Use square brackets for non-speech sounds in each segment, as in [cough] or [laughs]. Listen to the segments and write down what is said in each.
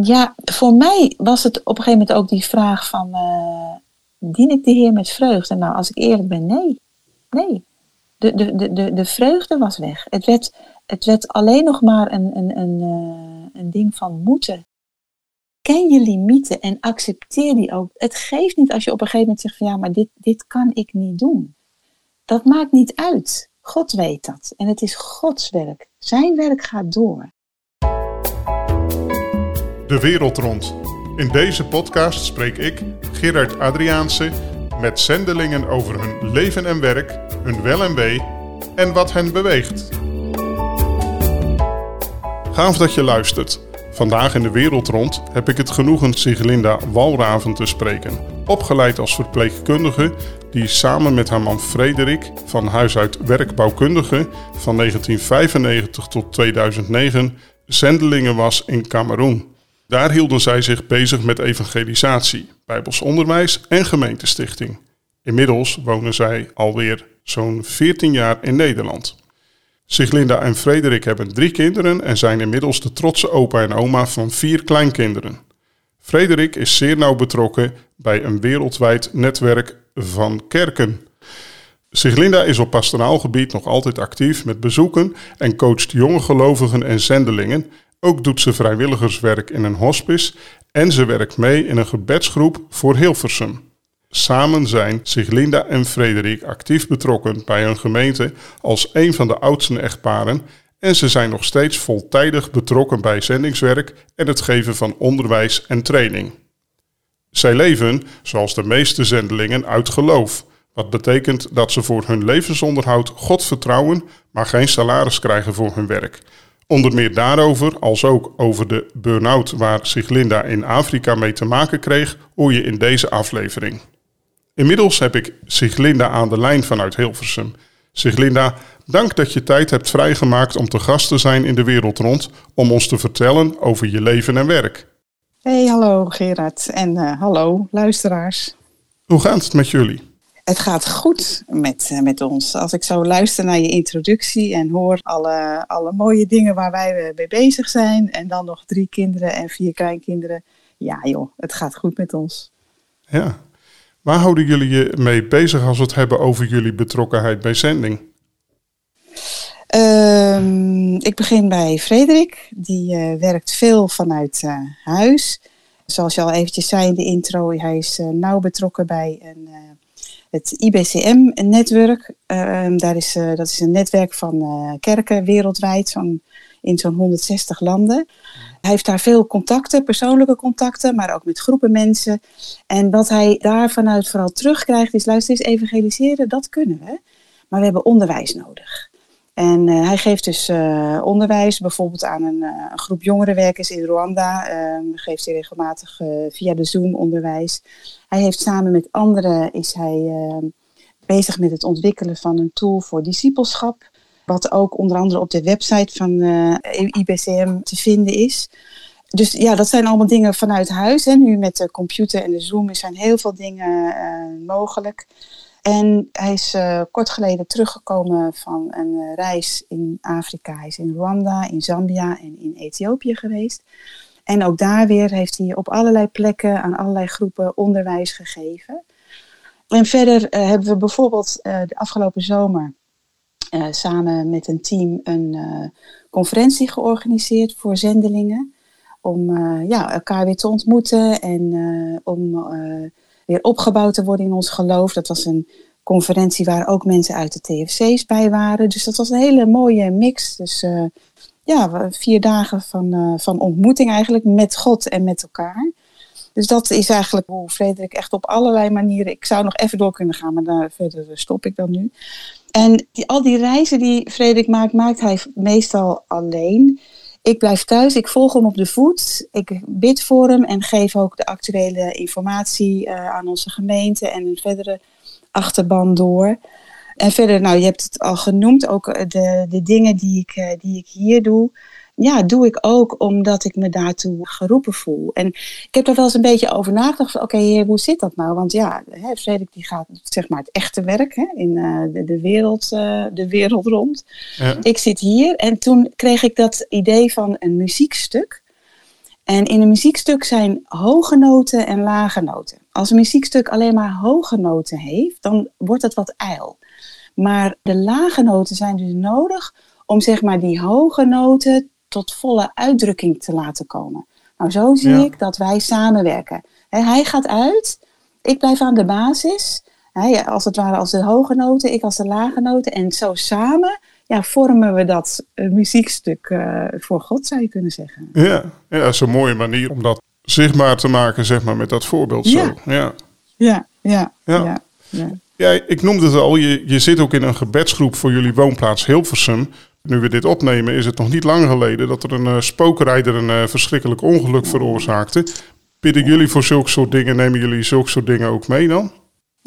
Ja, voor mij was het op een gegeven moment ook die vraag van, uh, dien ik de Heer met vreugde? Nou, als ik eerlijk ben, nee. Nee. De, de, de, de, vreugde was weg. Het werd, het werd alleen nog maar een, een, een, uh, een ding van moeten. Ken je limieten en accepteer die ook. Het geeft niet als je op een gegeven moment zegt van ja, maar dit, dit kan ik niet doen. Dat maakt niet uit. God weet dat. En het is Gods werk. Zijn werk gaat door. De wereld rond. In deze podcast spreek ik, Gerard Adriaanse, met zendelingen over hun leven en werk, hun wel en wee en wat hen beweegt. Gaaf dat je luistert. Vandaag in de wereld rond heb ik het genoegen Siglinda Walraven te spreken. Opgeleid als verpleegkundige, die samen met haar man Frederik van huis uit werkbouwkundige van 1995 tot 2009 zendelingen was in Cameroen. Daar hielden zij zich bezig met evangelisatie, bijbels onderwijs en gemeentestichting. Inmiddels wonen zij alweer zo'n 14 jaar in Nederland. Siglinda en Frederik hebben drie kinderen en zijn inmiddels de trotse opa en oma van vier kleinkinderen. Frederik is zeer nauw betrokken bij een wereldwijd netwerk van kerken. Siglinda is op pastoraal gebied nog altijd actief met bezoeken en coacht jonge gelovigen en zendelingen ook doet ze vrijwilligerswerk in een hospice en ze werkt mee in een gebedsgroep voor Hilversum. Samen zijn zich Linda en Frederik actief betrokken bij hun gemeente als een van de oudste echtparen en ze zijn nog steeds voltijdig betrokken bij zendingswerk en het geven van onderwijs en training. Zij leven, zoals de meeste zendelingen, uit geloof, wat betekent dat ze voor hun levensonderhoud God vertrouwen, maar geen salaris krijgen voor hun werk. Onder meer daarover, als ook over de burn-out waar Siglinda in Afrika mee te maken kreeg, hoor je in deze aflevering. Inmiddels heb ik Siglinda aan de lijn vanuit Hilversum. Siglinda, dank dat je tijd hebt vrijgemaakt om te gast te zijn in de wereld rond om ons te vertellen over je leven en werk. Hey, hallo Gerard en uh, hallo luisteraars. Hoe gaat het met jullie? Het gaat goed met, uh, met ons. Als ik zo luister naar je introductie en hoor alle, alle mooie dingen waar wij mee bezig zijn. En dan nog drie kinderen en vier kleinkinderen. Ja joh, het gaat goed met ons. Ja. Waar houden jullie je mee bezig als we het hebben over jullie betrokkenheid bij zending? Um, ik begin bij Frederik. Die uh, werkt veel vanuit uh, huis. Zoals je al eventjes zei in de intro, hij is uh, nauw betrokken bij een het IBCM-netwerk. Ehm, is, uh, dat is een netwerk van uh, kerken wereldwijd, zo'n, in zo'n 160 landen. Hij heeft daar veel contacten, persoonlijke contacten, maar ook met groepen mensen. En wat hij daar vanuit vooral terugkrijgt is, luister eens, evangeliseren, dat kunnen we. Maar we hebben onderwijs nodig. En uh, hij geeft dus onderwijs, bijvoorbeeld aan een, een, groep jongerenwerkers in Rwanda. Ehm, geeft hij regelmatig via de Zoom onderwijs. Hij heeft samen met anderen is hij ehm, bezig met het ontwikkelen van een tool voor discipelschap. Wat ook onder andere op de website van IBCM te vinden is. Dus ja, dat zijn allemaal dingen vanuit huis. Hè. Nu met de computer en de Zoom zijn heel veel dingen mogelijk. En hij is uh, kort geleden teruggekomen van een uh, reis in Afrika. Hij is in Rwanda, in Zambia en in Ethiopië geweest. En ook daar weer heeft hij op allerlei plekken aan allerlei groepen onderwijs gegeven. En verder uh, hebben we bijvoorbeeld de afgelopen zomer samen met een team een conferentie georganiseerd voor zendelingen. Om ja, elkaar weer te ontmoeten en om weer opgebouwd te worden in ons geloof. Dat was een conferentie waar ook mensen uit de TFC's bij waren. Dus dat was een hele mooie mix. Dus ja, vier dagen van, uh, van ontmoeting eigenlijk met God en met elkaar. Dus dat is eigenlijk hoe Frederik echt op allerlei manieren... Ik zou nog even door kunnen gaan, maar daar verder stop ik dan nu. En al die reizen die Frederik maakt, maakt hij meestal alleen. Ik blijf thuis, ik volg hem op de voet, ik bid voor hem en geef ook de actuele informatie uh, aan onze gemeente en een verdere achterban door. En verder, nou, je hebt het al genoemd, ook eh, de, de dingen die ik, eh, die ik hier doe. Ja, doe ik ook omdat ik me daartoe geroepen voel. En ik heb daar wel eens een beetje over nagedacht. Oké, hoe zit dat nou? Want ja, hè, Frederik die gaat zeg maar het echte werk hè, in uh, de, de, wereld, uh, de wereld rond. Ja. Ik zit hier en toen kreeg ik dat idee van een muziekstuk. En in een muziekstuk zijn hoge noten en lage noten. Als een muziekstuk alleen maar hoge noten heeft, dan wordt het wat ijl. Maar de lage noten zijn dus nodig om zeg maar die hoge noten tot volle uitdrukking te laten komen. Nou, zo zie ik dat wij samenwerken. hij gaat uit, ik blijf aan de basis. als het ware als de hoge noten, ik als de lage noten. En zo samen ja, vormen we dat uh, muziekstuk uh, voor God, zou je kunnen zeggen. Ja, ja, dat is een mooie manier om dat zichtbaar te maken, zeg maar, met dat voorbeeld. Zo. Ja. Ja. Ja, ja, ja. ja. Ja. ik noemde het al, je, je zit ook in een gebedsgroep voor jullie woonplaats Hilversum. Nu we dit opnemen, is het nog niet lang geleden dat er een uh, spookrijder een verschrikkelijk ongeluk veroorzaakte. Bidden jullie voor zulke soort dingen? Nemen jullie zulke soort dingen ook mee dan?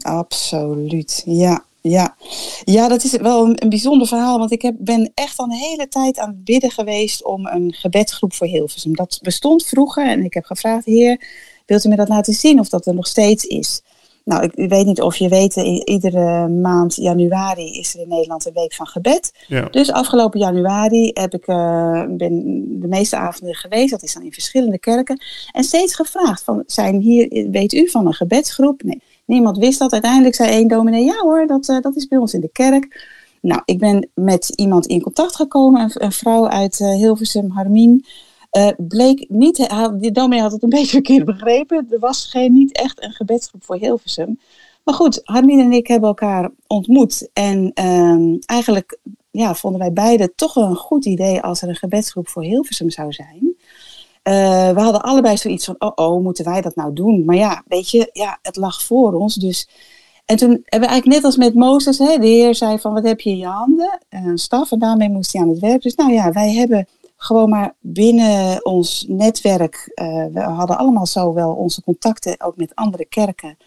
Absoluut, ja. Ja. ja, dat is wel een, een bijzonder verhaal. Want ik heb, ben echt al een hele tijd aan het bidden geweest om een gebedsgroep voor Hilversum. Dat bestond vroeger en ik heb gevraagd, heer, wilt u me dat laten zien of dat er nog steeds is? Nou, ik weet niet of je weet, iedere maand januari is er in Nederland een week van gebed. Ja. Dus afgelopen januari heb ik, uh, ben de meeste avonden geweest. Dat is dan in verschillende kerken. En steeds gevraagd, van, zijn hier, weet u van een gebedsgroep? Nee, niemand wist dat. Uiteindelijk zei één dominee, ja hoor, dat, uh, dat is bij ons in de kerk. Nou, ik ben met iemand in contact gekomen, een, een vrouw uit uh, Hilversum, Harmien. Uh, bleek niet, de dominee had het een [laughs] beetje verkeerd begrepen. Er was geen, niet echt een gebedsgroep voor Hilversum. Maar goed, Harmien en ik hebben elkaar ontmoet. En uh, eigenlijk ja, vonden wij beiden toch een goed idee als er een gebedsgroep voor Hilversum zou zijn. Uh, we hadden allebei zoiets van, oh oh, moeten wij dat nou doen? Maar ja, weet je, ja, het lag voor ons. Dus en toen hebben we eigenlijk net als met Mozes, hè, de Heer zei van wat heb je in je handen? Een staf en daarmee moest hij aan het werk. Dus nou ja, wij hebben gewoon maar binnen ons netwerk, uh, we hadden allemaal zo wel onze contacten ook met andere kerken.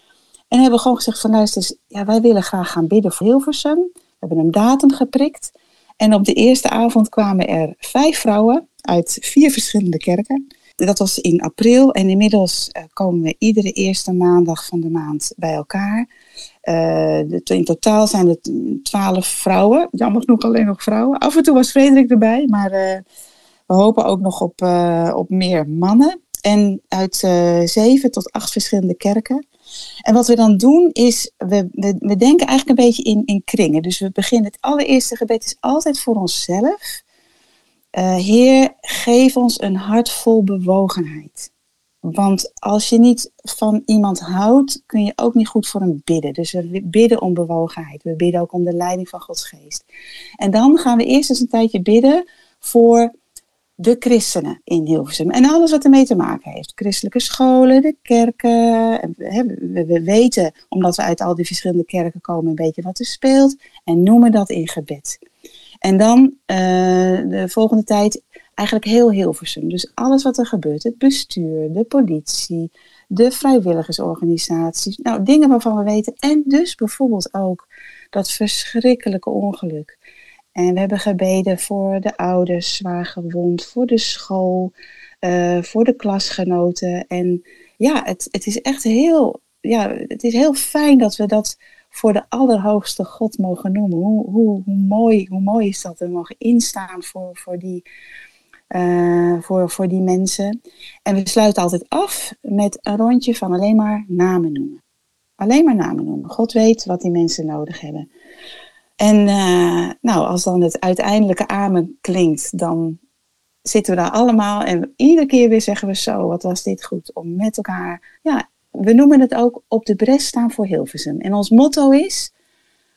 En hebben gewoon gezegd van luister ja, wij willen graag gaan bidden voor Hilversum. We hebben een datum geprikt. En op de eerste avond kwamen er vijf vrouwen uit vier verschillende kerken. Dat was in april en inmiddels uh, komen we iedere eerste maandag van de maand bij elkaar. Uh, in totaal zijn het twaalf vrouwen. Jammer genoeg alleen nog vrouwen. Af en toe was Frederik erbij, maar we hopen ook nog op, uh, op meer mannen. En uit uh, zeven tot acht verschillende kerken. En wat we dan doen is, we, we, we, denken eigenlijk een beetje in, in kringen. Dus we beginnen, het allereerste gebed is altijd voor onszelf. Uh, Heer, geef ons een hart vol bewogenheid. Want als je niet van iemand houdt, kun je ook niet goed voor hem bidden. Dus we bidden om bewogenheid. We bidden ook om de leiding van Gods geest. En dan gaan we eerst eens een tijdje bidden voor de christenen in Hilversum. En alles wat ermee te maken heeft. Christelijke scholen, de kerken. We weten, omdat we uit al die verschillende kerken komen, een beetje wat er speelt. En noemen dat in gebed. En dan uh, de volgende tijd eigenlijk heel Hilversum. Dus alles wat er gebeurt. Het bestuur, de politie, de vrijwilligersorganisaties. Nou, dingen waarvan we weten. En dus bijvoorbeeld ook dat verschrikkelijke ongeluk en we hebben gebeden voor de ouders zwaar gewond, voor de school, uh, voor de klasgenoten. En ja, het, het is echt heel, ja, het is heel fijn dat we dat voor de allerhoogste God mogen noemen. Hoe, hoe, mooi, hoe mooi is dat we mogen instaan voor, voor, die, uh, voor, voor die mensen. En we sluiten altijd af met een rondje van alleen maar namen noemen. Alleen maar namen noemen. God weet wat die mensen nodig hebben. En uh, nou, als dan het uiteindelijke amen klinkt, dan zitten we daar allemaal en iedere keer weer zeggen we zo, wat was dit goed om met elkaar, ja, we noemen het ook op de bres staan voor Hilversum. En ons motto is,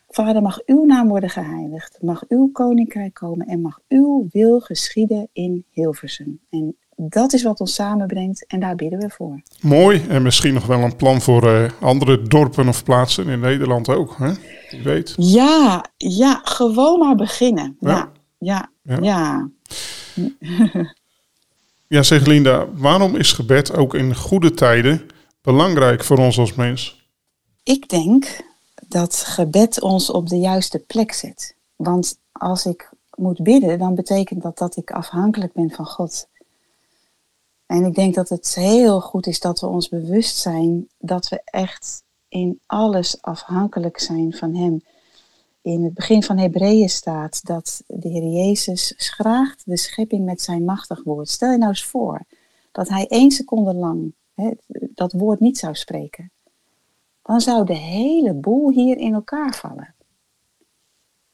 Vader, mag uw naam worden geheiligd, mag uw koninkrijk komen en mag uw wil geschieden in Hilversum. En dat is wat ons samenbrengt en daar bidden we voor. Mooi en misschien nog wel een plan voor uh, andere dorpen of plaatsen in Nederland ook, hè? Wie weet. Ja, ja, gewoon maar beginnen. Ja, ja, ja. Ja, ja. ja zeg Linda, waarom is gebed ook in goede tijden belangrijk voor ons als mens? Ik denk dat gebed ons op de juiste plek zet. Want als ik moet bidden, dan betekent dat dat ik afhankelijk ben van God. En ik denk dat het heel goed is dat we ons bewust zijn dat we echt in alles afhankelijk zijn van Hem. In het begin van Hebreeën staat dat de Heer Jezus schraagt de schepping met zijn machtig woord. Stel je nou eens voor dat hij één seconde lang hè, dat woord niet zou spreken, dan zou de hele boel hier in elkaar vallen.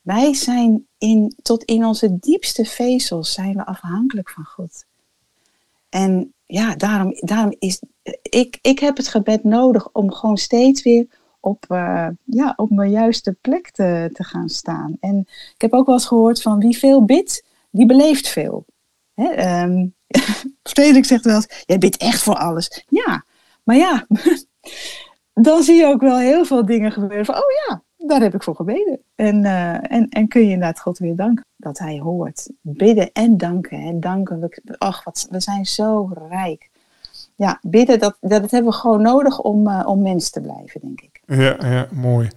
Wij zijn in, tot in onze diepste vezels zijn we afhankelijk van God. En ja, daarom, daarom is ik, ik heb het gebed nodig om gewoon steeds weer op, uh, ja, op mijn juiste plek te, te gaan staan. En ik heb ook wel eens gehoord van wie veel bidt, die beleeft veel. Hè, [laughs] um, zegt wel eens, jij bidt echt voor alles. Ja, maar ja, [laughs] dan zie je ook wel heel veel dingen gebeuren van, oh ja, daar heb ik voor gebeden. En, uh, en, en kun je inderdaad God weer danken dat hij hoort. Bidden en danken. Hè. Danken, we, ach, wat, we zijn zo rijk. Ja, bidden, dat, dat hebben we gewoon nodig om, uh, om mens te blijven, denk ik. Ja, ja, mooi.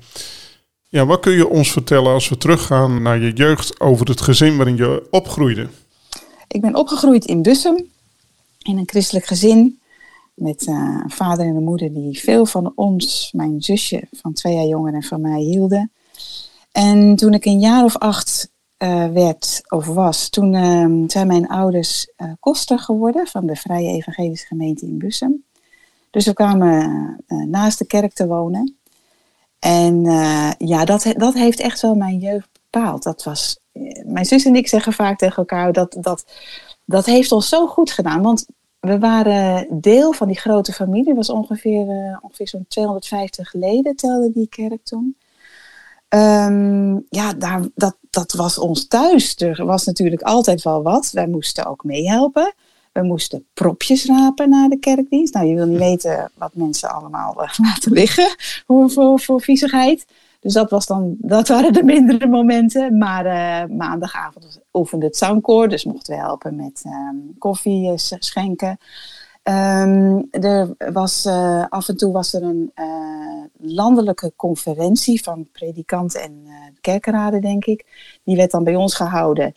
Ja, wat kun je ons vertellen als we teruggaan naar je jeugd over het gezin waarin je opgroeide? Ik ben opgegroeid in Bussum, in een christelijk gezin. Met uh, een vader en een moeder die veel van ons, mijn zusje van twee jaar jonger en van mij, hielden. En toen ik een jaar of acht uh, werd of was, toen uh, zijn mijn ouders uh, koster geworden van de Vrije Evangelische Gemeente in Bussum. Dus we kwamen naast de kerk te wonen. En ja, dat, dat heeft echt wel mijn jeugd bepaald. Dat was, mijn zus en ik zeggen vaak tegen elkaar dat, dat dat heeft ons zo goed gedaan. Want we waren deel van die grote familie. Was ongeveer, uh, ongeveer zo'n 250 leden, telde die kerk toen. Um, ja, daar, dat, dat was ons thuis. Er was natuurlijk altijd wel wat. Wij moesten ook meehelpen. We moesten propjes rapen na de kerkdienst. Nou, je wil niet weten wat mensen allemaal uh, [laughs] laten liggen voor, voor, voor viezigheid. Dus dat, was dan, dat waren de mindere momenten. Maar uh, maandagavond oefende het zangkoor, dus mochten we helpen met um, koffie uh, schenken. Um, er was, uh, af en toe was er een landelijke conferentie van predikanten en kerkenraden, denk ik. Die werd dan bij ons gehouden.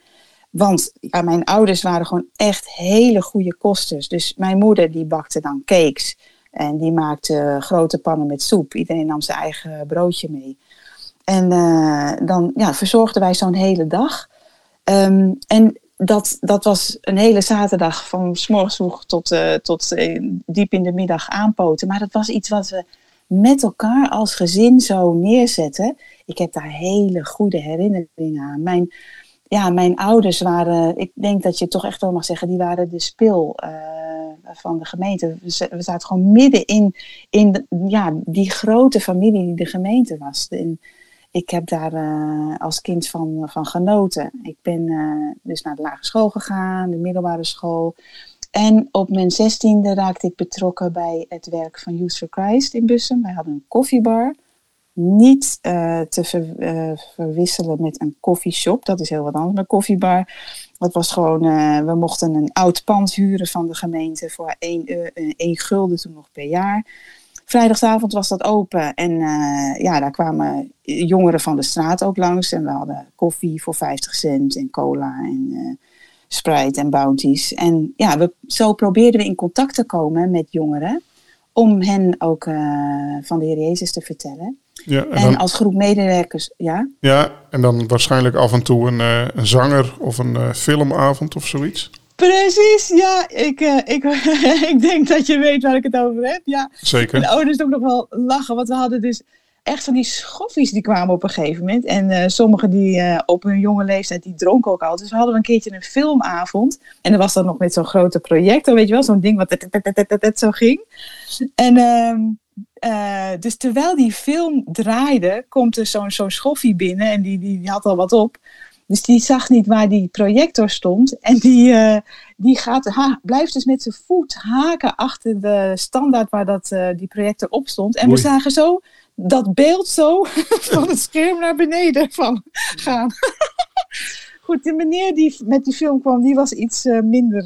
Want ja, mijn ouders waren gewoon echt hele goede kosters. Dus mijn moeder die bakte dan cakes. En die maakte grote pannen met soep. Iedereen nam zijn eigen broodje mee. En uh, dan ja, verzorgden wij zo'n hele dag. Um, en dat, dat was een hele zaterdag van s morgens vroeg tot, uh, tot uh, diep in de middag aanpoten. Maar dat was iets wat we met elkaar als gezin zo neerzetten. Ik heb daar hele goede herinneringen aan. Mijn, ja, mijn ouders waren, ik denk dat je toch echt wel mag zeggen, die waren de spil van de gemeente. We, zaten gewoon midden in, in ja, die grote familie die de gemeente was. In, ik heb daar uh, als kind van, van genoten. Ik ben uh, dus naar de lagere school gegaan, de middelbare school. En op mijn zestiende raakte ik betrokken bij het werk van Youth for Christ in Bussum. Wij hadden een koffiebar. Niet uh, te ver, verwisselen met een koffieshop. Dat is heel wat anders. Een koffiebar. Dat was gewoon, we mochten een oud pand huren van de gemeente voor 1, 1 gulden toen nog per jaar. Vrijdagavond was dat open en uh, ja, daar kwamen jongeren van de straat ook langs. En we hadden koffie voor 50 cent en cola en uh, Sprite en Bounties. En ja, we, zo probeerden we in contact te komen met jongeren om hen ook uh, van de Heer Jezus te vertellen. Ja, en, en dan, als groep medewerkers, ja? Ja, en dan waarschijnlijk af en toe een, een zanger of een filmavond of zoiets. Precies, ja. Ik, uh, ik, [laughs] ik denk dat je weet waar ik het over heb. Ja. Zeker. De ouders ook nog wel lachen, want we hadden dus echt van die schoffies die kwamen op een gegeven moment. En uh, sommigen die uh, op hun jonge leeftijd, die dronken ook al. Dus we hadden een keertje een filmavond. En dat was dan nog met zo'n grote projector, weet je wel. Zo'n ding wat zo ging. En uh, dus terwijl die film draaide, komt er zo'n zo'n schoffie binnen. En die, die, die had al wat op. Dus die zag niet waar die projector stond. En die, uh, die gaat, ha, blijft dus met zijn voet haken achter de standaard waar dat, uh, die projector op stond. En we zagen zo dat beeld zo [laughs] van het scherm naar beneden van gaan. [laughs] Goed, de meneer die met die film kwam, die was iets uh, minder,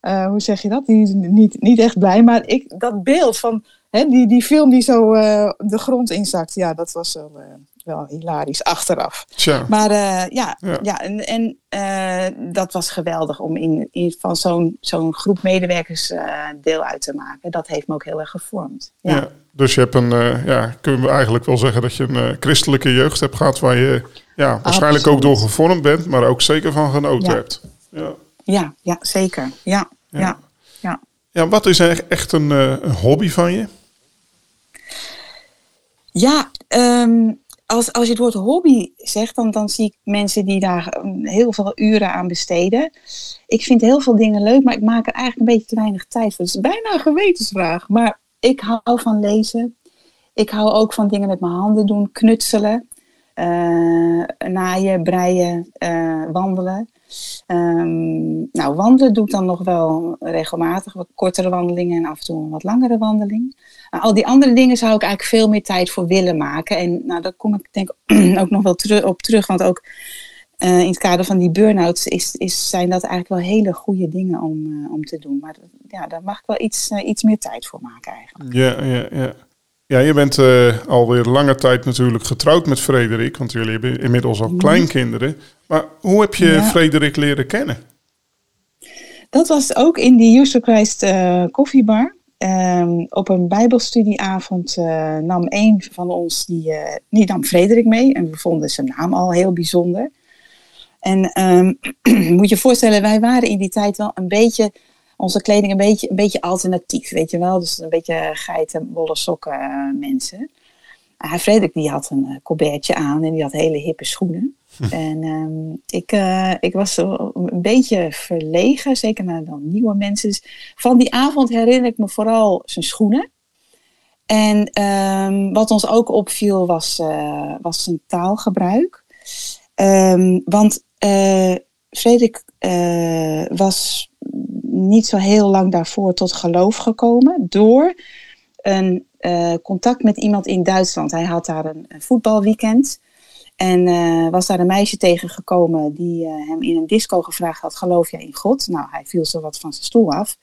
hoe zeg je dat? Die is niet, niet echt blij. Maar ik, dat beeld van hè, die, die film die zo de grond inzakt, ja, dat was wel wel hilarisch achteraf. Tja. Maar uh, ja, ja, ja. en, en uh, dat was geweldig om in, in van zo'n zo'n groep medewerkers uh, deel uit te maken. Dat heeft me ook heel erg gevormd. Ja. ja dus je hebt een, ja, kunnen we eigenlijk wel zeggen dat je een christelijke jeugd hebt gehad waar je ja, waarschijnlijk Absoluut. ook door gevormd bent, maar ook zeker van genoten ja. hebt. Ja. Ja, ja, zeker. Ja, ja. Ja, ja wat is echt een, een hobby van je? Ja, ehm, als, als je het woord hobby zegt, dan, dan zie ik mensen die daar ehm, heel veel uren aan besteden. Ik vind heel veel dingen leuk, maar ik maak er eigenlijk een beetje te weinig tijd voor. Het is bijna een gewetensvraag. Maar ik hou van lezen. Ik hou ook van dingen met mijn handen doen, knutselen, naaien, breien, uh, wandelen. Um, nou, wandelen doe ik dan nog wel regelmatig, wat kortere wandelingen en af en toe een wat langere wandeling. Al die andere dingen zou ik eigenlijk veel meer tijd voor willen maken. En nou, daar kom ik denk [clears throat] ook nog wel op terug, want ook uh, in het kader van die burn-outs is, is, zijn dat eigenlijk wel hele goede dingen om, om te doen. Maar ja, daar mag ik wel iets, iets meer tijd voor maken eigenlijk. Ja, ja, ja. Ja, je bent uh, alweer lange tijd natuurlijk getrouwd met Frederik, want jullie hebben inmiddels al kleinkinderen. Maar hoe heb je ja. Frederik leren kennen? Dat was ook in die User Christ uh, koffiebar. Um, op een bijbelstudieavond uh, nam een van ons, die, die nam Frederik mee. En we vonden zijn naam al heel bijzonder. En um, [clears throat] moet je voorstellen, wij waren in die tijd wel een beetje onze kleding een beetje, een beetje alternatief, weet je wel. Dus een beetje geiten, bolle sokken uh, mensen. Uh, Frederik die had een uh, colbertje aan en die had hele hippe schoenen. Hm. En um, ik, ik was een beetje verlegen, zeker naar dan nieuwe mensen. Dus van die avond herinner ik me vooral zijn schoenen. En um, wat ons ook opviel was, was zijn taalgebruik. Um, want Frederik was niet zo heel lang daarvoor tot geloof gekomen door een uh, contact met iemand in Duitsland. Hij had daar een, voetbalweekend en uh, was daar een meisje tegengekomen die uh, hem in een disco gevraagd had: Geloof jij in God? Nou, hij viel zo wat van zijn stoel af.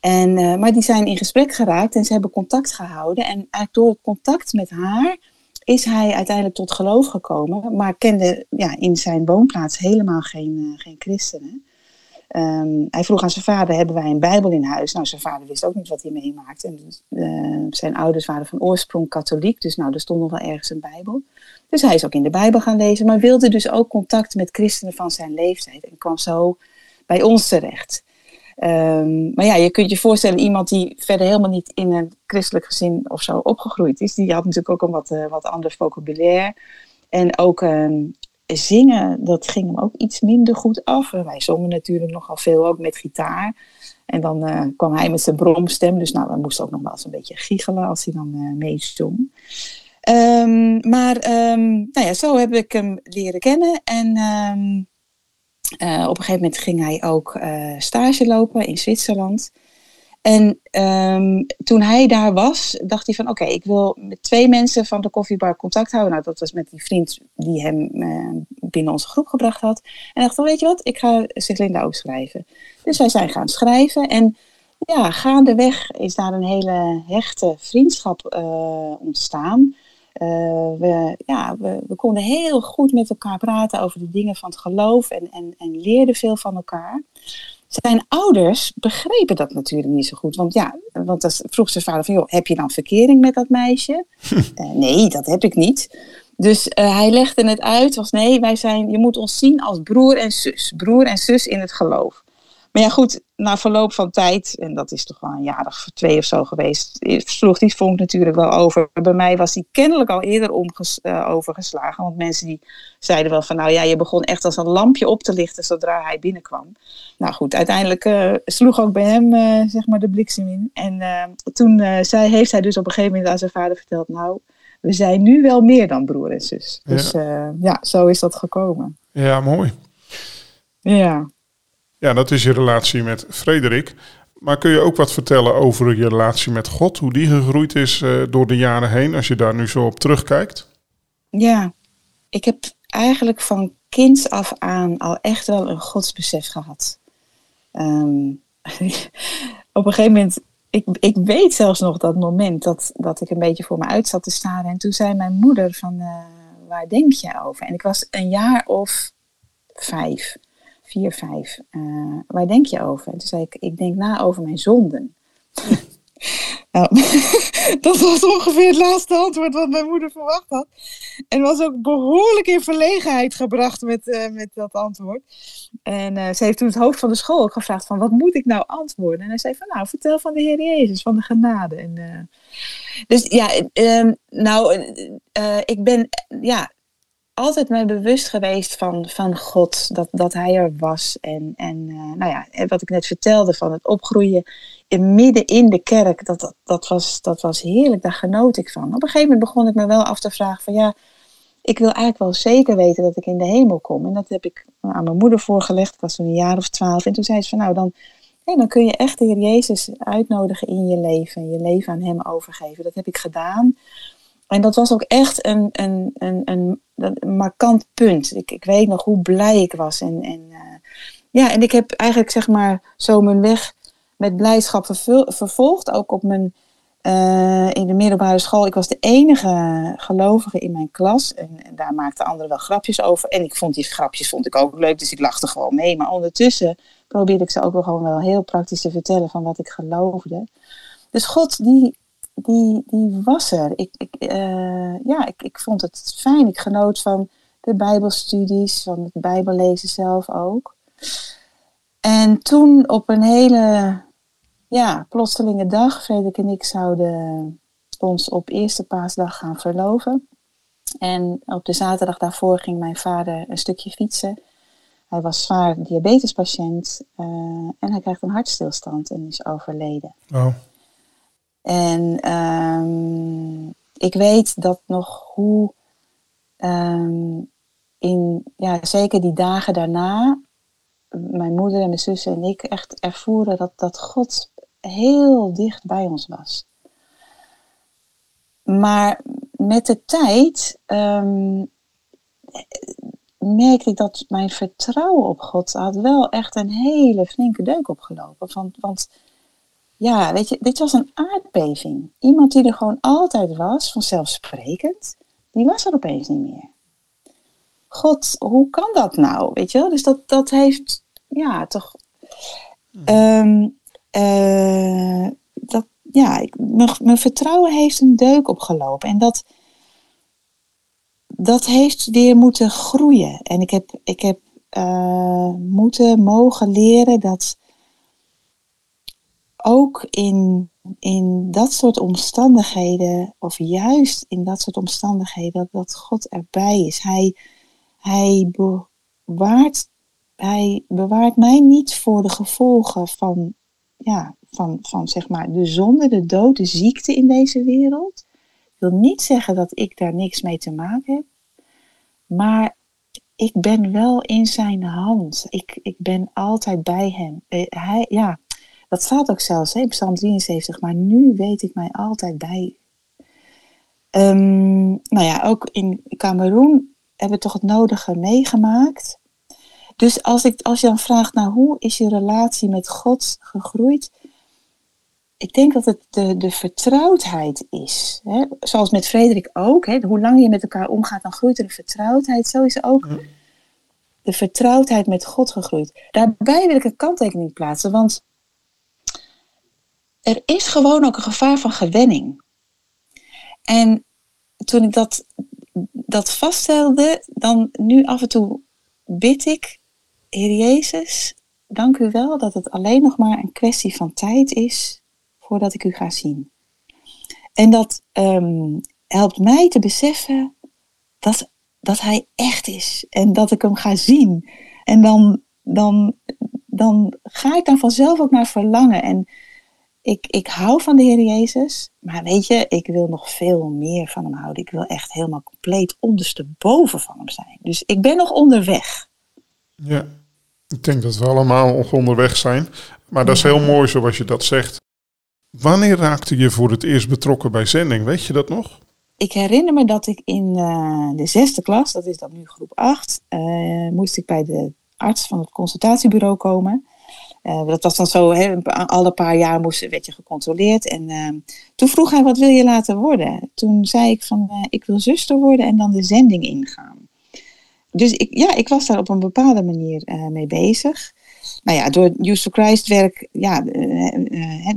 En, maar die zijn in gesprek geraakt en ze hebben contact gehouden. En eigenlijk door het contact met haar is hij uiteindelijk tot geloof gekomen, maar kende ja, in zijn woonplaats helemaal geen, geen christenen. Um, hij vroeg aan zijn vader, hebben wij een bijbel in huis? Nou, zijn vader wist ook niet wat hij meemaakte. En, uh, zijn ouders waren van oorsprong katholiek, dus nou, er stond nog wel ergens een bijbel. Dus hij is ook in de bijbel gaan lezen, maar wilde dus ook contact met christenen van zijn leeftijd. En kwam zo bij ons terecht. Um, maar ja, je kunt je voorstellen, iemand die verder helemaal niet in een christelijk gezin of zo opgegroeid is, die had natuurlijk ook een wat, uh, wat ander vocabulaire. En ook zingen, dat ging hem ook iets minder goed af. Wij zongen natuurlijk nogal veel, ook met gitaar. En dan uh, kwam hij met zijn bromstem. Dus nou, we moesten ook nog wel eens een beetje giechelen als hij dan uh, meezong. Um, maar um, nou ja, zo heb ik hem leren kennen. En um, uh, op een gegeven moment ging hij ook stage lopen in Zwitserland. En um, toen hij daar was, dacht hij van oké, ik wil met twee mensen van de koffiebar contact houden. Nou, dat was met die vriend die hem uh, binnen onze groep gebracht had. En dacht van weet je wat, ik ga Siglinda ook schrijven. Dus wij zijn gaan schrijven en ja, gaandeweg is daar een hele hechte vriendschap uh, ontstaan. Uh, we, ja, we, we, konden heel goed met elkaar praten over de dingen van het geloof en, en, en leerden veel van elkaar. Zijn ouders begrepen dat natuurlijk niet zo goed. Want ja, want dan vroeg zijn vader van, joh, heb je dan verkering met dat meisje? uh, [laughs] nee, dat heb ik niet. Dus uh, hij legde het uit als, nee, wij zijn, je moet ons zien als broer en zus. Broer en zus in het geloof. Maar ja, goed, na verloop van tijd, en dat is toch wel een jaar of twee of zo geweest, sloeg die vonk natuurlijk wel over. Bij mij was die kennelijk al eerder omges, uh, overgeslagen. Want mensen die zeiden wel van, nou ja, je begon echt als een lampje op te lichten zodra hij binnenkwam. Nou goed, uiteindelijk uh, sloeg ook bij hem, uh, zeg maar, de bliksem in. En toen zei, heeft hij dus op een gegeven moment aan zijn vader verteld, nou, we zijn nu wel meer dan broer en zus. Dus ja, ja zo is dat gekomen. Ja, mooi. Ja. Ja, dat is je relatie met Frederik. Maar kun je ook wat vertellen over je relatie met God? Hoe die gegroeid is uh, door de jaren heen, als je daar nu zo op terugkijkt? Ja, ik heb eigenlijk van kinds af aan al echt wel een godsbesef gehad. Um, [laughs] op een gegeven moment, ik, ik weet zelfs nog dat moment dat, dat ik een beetje voor me uit zat te staren. En toen zei mijn moeder van, uh, waar denk je over? En ik was een jaar of vijf vier, vijf. Uh, waar denk je over? toen zei ik, ik denk na over mijn zonden. [laughs] Nou, [laughs] dat was ongeveer het laatste antwoord wat mijn moeder verwacht had. En was ook behoorlijk in verlegenheid gebracht met, uh, met dat antwoord. En uh, ze heeft toen het hoofd van de school ook gevraagd van wat moet ik nou antwoorden? En hij zei van nou vertel van de Heer Jezus, van de genade. En, dus ja, ehm, nou ik ben ja, altijd mij bewust geweest van, van God, dat, dat Hij er was. En, en nou ja, wat ik net vertelde van het opgroeien in, midden in de kerk, dat, dat, was, dat was heerlijk, daar genoot ik van. Op een gegeven moment begon ik me wel af te vragen van ja, ik wil eigenlijk wel zeker weten dat ik in de hemel kom. En dat heb ik aan mijn moeder voorgelegd, ik was toen een jaar of twaalf. En toen zei ze van nou, dan, dan kun je echt de Heer Jezus uitnodigen in je leven. Je leven aan Hem overgeven. Dat heb ik gedaan. En dat was ook echt een, een, een, een, een markant punt. Ik, ik weet nog hoe blij ik was. En, en, uh, ja, en ik heb eigenlijk zeg maar zo mijn weg met blijdschap vervolgd. Ook op mijn, uh, in de middelbare school. Ik was de enige gelovige in mijn klas. En, en, daar maakten anderen wel grapjes over. En ik vond die grapjes vond ik ook leuk, dus ik lachte gewoon mee. Maar ondertussen probeerde ik ze ook wel gewoon wel heel praktisch te vertellen van wat ik geloofde. Dus God, die, die, die was er. Ik, ik, uh, ja, ik, ik vond het fijn. Ik genoot van de Bijbelstudies, van het Bijbellezen zelf ook. En toen op een hele ja, plotselinge dag, Frederik en ik zouden ons op eerste paasdag gaan verloven. En op de zaterdag daarvoor ging mijn vader een stukje fietsen. Hij was zwaar diabetespatiënt uh, en hij krijgt een hartstilstand en is overleden. Oh. En um, ik weet dat nog hoe, um, in, ja, zeker die dagen daarna, mijn moeder en mijn zussen en ik echt ervoeren dat, dat God heel dicht bij ons was. Maar met de tijd um, merkte ik dat mijn vertrouwen op God had wel echt een hele flinke deuk opgelopen. Want, want ja, weet je, dit was een aardbeving. Iemand die er gewoon altijd was, vanzelfsprekend, die was er opeens niet meer. God, hoe kan dat nou? Weet je wel? Dus dat, dat heeft, ja, toch. Um, uh, dat, ja, ik, mijn, vertrouwen heeft een deuk opgelopen. En dat, dat heeft weer moeten groeien. En ik heb, ik heb uh, moeten mogen leren dat ook in, in dat soort omstandigheden, of juist in dat soort omstandigheden, dat, dat God erbij is. Hij, hij, bewaart, hij bewaart mij niet voor de gevolgen van ja, van, van zeg maar de zonde, de dood, de ziekte in deze wereld. Ik wil niet zeggen dat ik daar niks mee te maken heb, maar ik ben wel in zijn hand. Ik, ik ben altijd bij hem. Eh, hij, ja, dat staat ook zelfs in Psalm 73, maar nu weet ik mij altijd bij. Um, nou ja, ook in Cameroen hebben we toch het nodige meegemaakt. Dus als, ik, als je dan vraagt, nou, hoe is je relatie met God gegroeid? Ik denk dat het de, de vertrouwdheid is. Hè? Zoals met Frederik ook. Hè? Hoe langer je met elkaar omgaat, dan groeit er een vertrouwdheid. Zo is ook de vertrouwdheid met God gegroeid. Daarbij wil ik een kanttekening plaatsen, want er is gewoon ook een gevaar van gewenning. En toen ik dat, dat vaststelde, dan nu af en toe bid ik Heer Jezus, dank u wel dat het alleen nog maar een kwestie van tijd is voordat ik u ga zien. En dat um, helpt mij te beseffen dat, dat Hij echt is en dat ik Hem ga zien. En dan, dan, dan ga ik dan vanzelf ook naar verlangen. En ik, ik hou van de Heer Jezus, maar weet je, ik wil nog veel meer van Hem houden. Ik wil echt helemaal compleet ondersteboven van Hem zijn. Dus ik ben nog onderweg. Ja, ik denk dat we allemaal onderweg zijn. Maar dat is heel mooi zoals je dat zegt. Wanneer raakte je voor het eerst betrokken bij zending? Weet je dat nog? Ik herinner me dat ik in uh, de zesde klas, dat is dan nu groep 8, uh, eh, moest ik bij de arts van het consultatiebureau komen. Uh, dat was dan zo, alle paar jaar moest, werd je gecontroleerd. En toen vroeg hij, wat wil je laten worden? Toen zei ik van, ik wil zuster worden en dan de zending ingaan dus ik, ja, ik was daar op een bepaalde manier uh, mee bezig. nou ja, door Use for Christ werk, ja,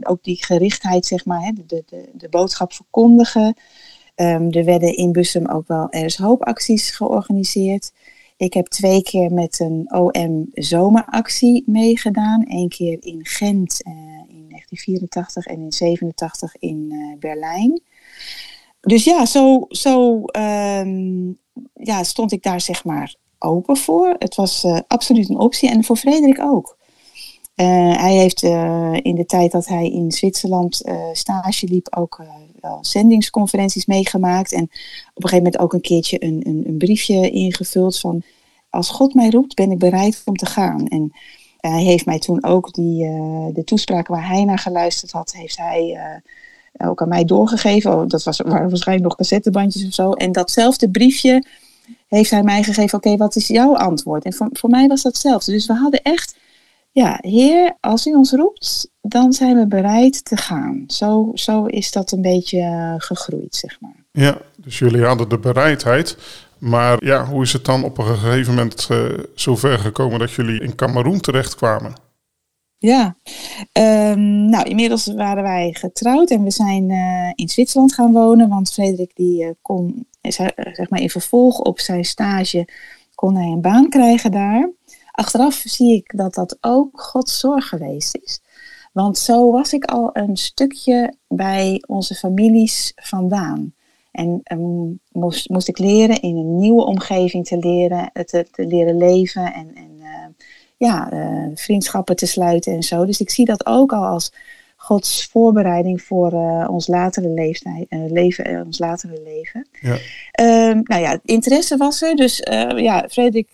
ook die gerichtheid, zeg maar, de, de, de boodschap verkondigen. Um, er werden in Bussum ook wel er is hoopacties georganiseerd. Ik heb twee keer met een OM zomeractie meegedaan. Eén keer in Gent uh, in 1984 en in 87 in uh, Berlijn. Dus ja, zo, zo um, ja, stond ik daar zeg maar open voor. Het was uh, absoluut een optie en voor Frederik ook. Hij heeft in de tijd dat hij in Zwitserland stage liep ook wel zendingsconferenties meegemaakt. En op een gegeven moment ook een keertje een, een, een briefje ingevuld van... Als God mij roept, ben ik bereid om te gaan. En hij heeft mij toen ook die, de toespraken waar hij naar geluisterd had, heeft hij ook aan mij doorgegeven. Oh, dat was, waren waarschijnlijk nog cassettebandjes of zo. En datzelfde briefje heeft hij mij gegeven. Oké, wat is jouw antwoord? En voor, voor mij was dat hetzelfde. Dus we hadden echt ja, Heer, als u ons roept, dan zijn we bereid te gaan. Zo, zo is dat een beetje eh, gegroeid, zeg maar. Ja, dus jullie hadden de bereidheid. Maar ja, hoe is het dan op een gegeven moment uh, zover gekomen dat jullie in Cameroen terechtkwamen? Ja, um, nou inmiddels waren wij getrouwd en we zijn uh, in Zwitserland gaan wonen. Want Frederik die uh, kon, zeg maar in vervolg op zijn stage, kon hij een baan krijgen daar. Achteraf zie ik dat dat ook Gods zorg geweest is. Want zo was ik al een stukje bij onze families vandaan. En um, moest, moest ik leren in een nieuwe omgeving te leren, te, te leren leven en, en uh, ja, uh, vriendschappen te sluiten en zo. Dus ik zie dat ook al als Gods voorbereiding voor uh, ons latere leeftijd, uh, leven, uh, ons latere leven. Ja. Uh, nou ja, interesse was er. Dus ja, Frederik,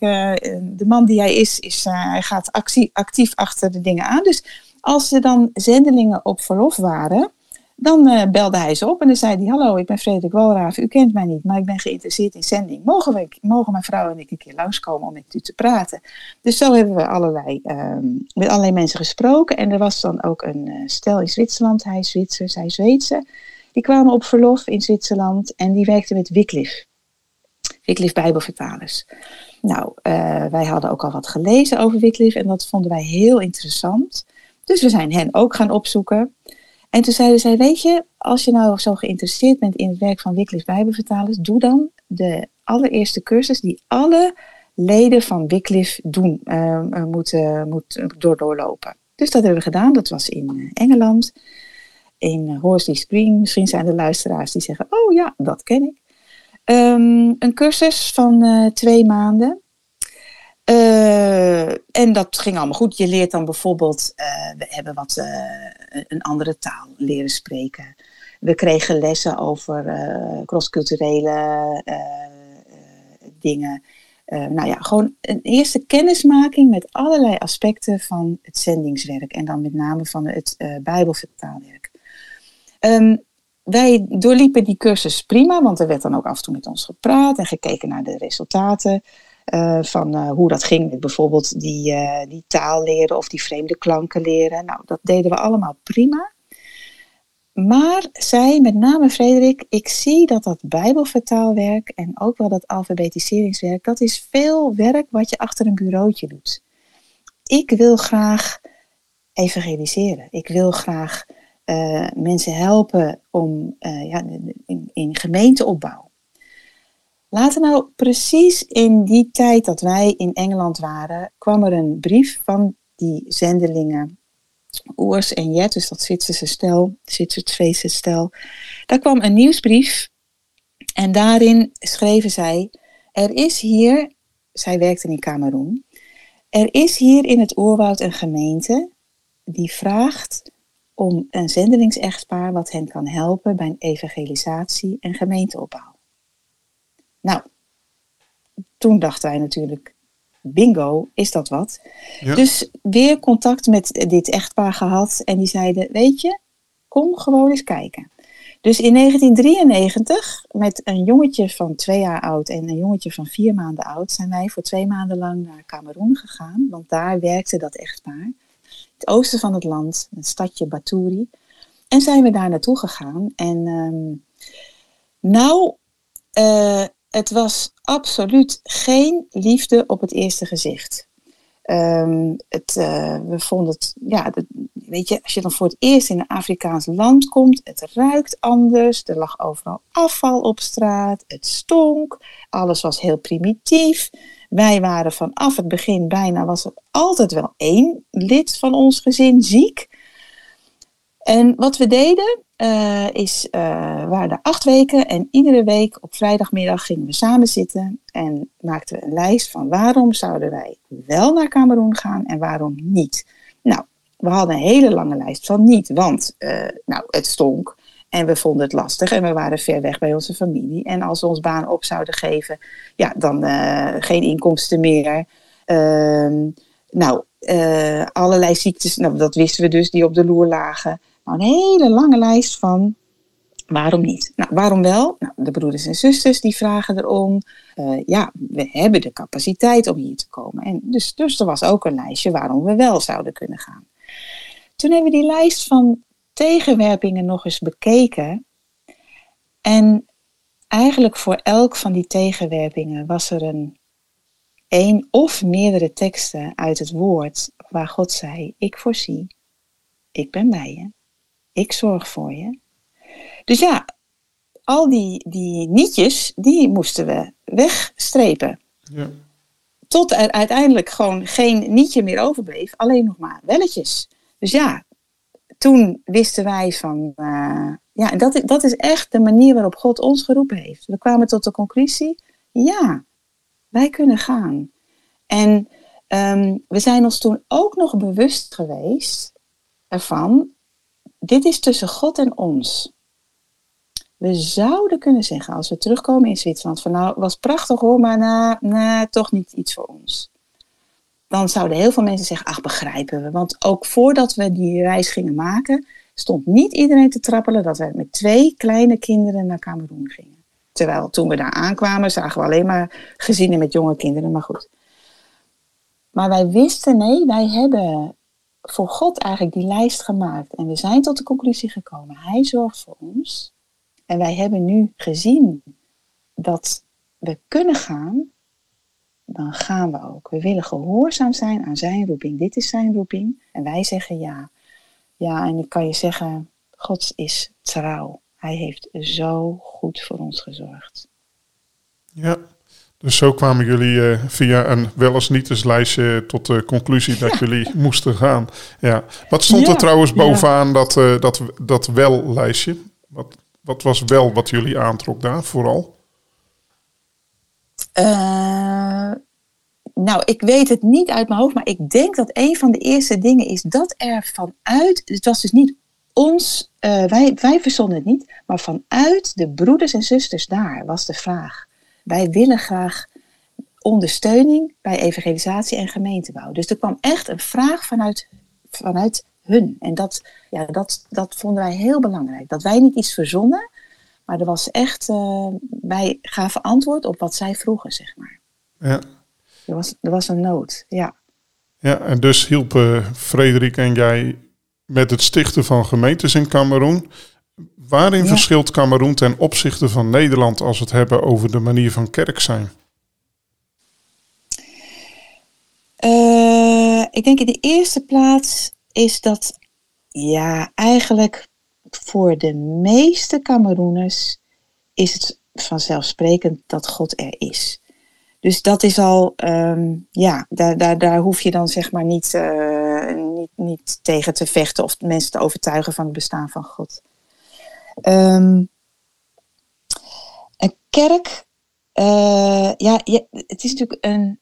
de man die hij is, is hij gaat actie, actief achter de dingen aan. Dus als er dan zendelingen op verlof waren, dan uh, belde hij ze op en dan zei hij: Hallo, ik ben Frederik Walraven. U kent mij niet, maar ik ben geïnteresseerd in zending. Mogen, mogen mijn vrouw en ik een keer langskomen om met u te praten? Dus zo hebben we allerlei, uh, met allerlei mensen gesproken. En er was dan ook een uh, stel in Zwitserland, hij is Zwitser, zij Zweedse. Die kwamen op verlof in Zwitserland en die werkten met Wycliffe. Wycliffe Bijbelvertalers. Nou, eh, wij hadden ook al wat gelezen over Wycliffe en dat vonden wij heel interessant. Dus we zijn hen ook gaan opzoeken. En toen zeiden zij, weet je, als je nou zo geïnteresseerd bent in het werk van Wycliffe Bijbelvertalers, doe dan de allereerste cursus die alle leden van Wycliffe doen, uh, moeten, moet door doorlopen. Dus dat hebben we gedaan. Dat was in uh, Engeland, in Horsley Green. Misschien zijn er luisteraars die zeggen, oh ja, dat ken ik. Um, een cursus van twee maanden. Uh, en dat ging allemaal goed. Je leert dan bijvoorbeeld, uh, we hebben wat uh, een andere taal leren spreken. We kregen lessen over crossculturele dingen. nou ja, gewoon een eerste kennismaking met allerlei aspecten van het zendingswerk. En dan met name van het Bijbelvertaalwerk. Um, wij doorliepen die cursus prima, want er werd dan ook af en toe met ons gepraat en gekeken naar de resultaten. Uh, van uh, hoe dat ging met bijvoorbeeld die, uh, die taal leren of die vreemde klanken leren. Nou, dat deden we allemaal prima. Maar zij, met name Frederik, ik zie dat dat bijbelvertaalwerk en ook wel dat alfabetiseringswerk, dat is veel werk wat je achter een bureautje doet. Ik wil graag evangeliseren. Ik wil graag mensen helpen om ja, in, in gemeenteopbouw. Later nou, precies in die tijd dat wij in Engeland waren, kwam er een brief van die zendelingen Oers en Jet, dus dat Zwitserse stel, Zwitser-Zweedse stel. Daar kwam een nieuwsbrief en daarin schreven zij: Er is hier, zij werkten in Cameroen, er is hier in het oerwoud een gemeente die vraagt om een zendelingsechtpaar wat hen kan helpen bij evangelisatie en gemeenteopbouw. Nou, toen dachten wij natuurlijk, bingo, is dat wat? Dus weer contact met dit echtpaar gehad en die zeiden, weet je, kom gewoon eens kijken. Dus in 1993, met een jongetje van twee jaar oud en een jongetje van vier maanden oud, zijn wij voor twee maanden lang naar Cameroen gegaan, want daar werkte dat echtpaar. Het oosten van het land, een stadje Baturi. En zijn we daar naartoe gegaan. En um, nou, uh, het was absoluut geen liefde op het eerste gezicht. Ehm, het, eh, we vonden het, ja, weet je, als je dan voor het eerst in een Afrikaans land komt, het ruikt anders, er lag overal afval op straat, het stonk, alles was heel primitief. Wij waren vanaf het begin bijna, was er altijd wel één lid van ons gezin ziek. En wat we deden, uh, is, uh, waren acht weken en iedere week op vrijdagmiddag gingen we samen zitten en maakten we een lijst van waarom zouden wij wel naar Cameroen gaan en waarom niet. Nou, we hadden een hele lange lijst van niet, want uh, nou, het stonk en we vonden het lastig en we waren ver weg bij onze familie. En als we ons baan op zouden geven, ja, dan geen inkomsten meer. Ehm, nou, allerlei ziektes, nou, dat wisten we dus, die op de loer lagen. Nou, een hele lange lijst van waarom niet. Nou, waarom wel? Nou, de broeders en zusters die vragen erom. Uh, ja, we hebben de capaciteit om hier te komen. En dus, dus er was ook een lijstje waarom we wel zouden kunnen gaan. Toen hebben we die lijst van tegenwerpingen nog eens bekeken. En eigenlijk voor elk van die tegenwerpingen was er een één of meerdere teksten uit het woord waar God zei: Ik voorzie, ik ben bij je, ik zorg voor je. Dus ja, al die, die nietjes, die moesten we wegstrepen. Ja. Tot er uiteindelijk gewoon geen nietje meer overbleef, alleen nog maar welletjes. Dus ja, toen wisten wij van, uh, ja, dat, dat is echt de manier waarop God ons geroepen heeft. We kwamen tot de conclusie, ja, wij kunnen gaan. En um, we zijn ons toen ook nog bewust geweest ervan dit is tussen God en ons. We zouden kunnen zeggen, als we terugkomen in Zwitserland, van nou, was prachtig hoor, maar na, na, toch niet iets voor ons. Dan zouden heel veel mensen zeggen, ach, begrijpen we. Want ook voordat we die reis gingen maken, stond niet iedereen te trappelen dat we met twee kleine kinderen naar Cameroen gingen. Terwijl toen we daar aankwamen, zagen we alleen maar gezinnen met jonge kinderen, maar goed. Maar wij wisten, nee, wij hebben voor God eigenlijk die lijst gemaakt. En we zijn tot de conclusie gekomen, Hij zorgt voor ons. En wij hebben nu gezien dat we kunnen gaan, dan gaan we ook. We willen gehoorzaam zijn aan Zijn roeping. Dit is Zijn roeping. En wij zeggen ja. Ja, en ik kan je zeggen, God is trouw. Hij heeft zo goed voor ons gezorgd. Ja, dus zo kwamen jullie uh, via een wel eens niet eens lijstje tot de conclusie dat jullie moesten gaan. Ja. Wat stond er trouwens bovenaan dat, uh, dat, dat wel lijstje? Wat, wat was wel wat jullie aantrok daar vooral? Uh, nou, ik weet het niet uit mijn hoofd, maar ik denk dat een van de eerste dingen is dat er vanuit, het was dus niet ons, wij, wij verzonnen het niet, maar vanuit de broeders en zusters daar was de vraag wij willen graag ondersteuning bij evangelisatie en gemeentebouw. Dus er kwam echt een vraag vanuit, vanuit hun. En dat, ja, dat, dat vonden wij heel belangrijk. Dat wij niet iets verzonnen, maar er was echt, uh, wij gaven antwoord op wat zij vroegen, zeg maar. Ja. Er was, er was een nood, ja. Ja, en dus hielpen Frederik en jij met het stichten van gemeentes in Cameroen. Waarin verschilt Cameroen ten opzichte van Nederland als we het hebben over de manier van kerk zijn? Uh, ik denk in de eerste plaats is dat ja, eigenlijk voor de meeste Cameroeners is het vanzelfsprekend dat God er is. Dus dat is al, um, ja, daar, daar, daar hoef je dan zeg maar niet, uh, niet, niet tegen te vechten of mensen te overtuigen van het bestaan van God. Um, een kerk, uh, ja, het is natuurlijk een,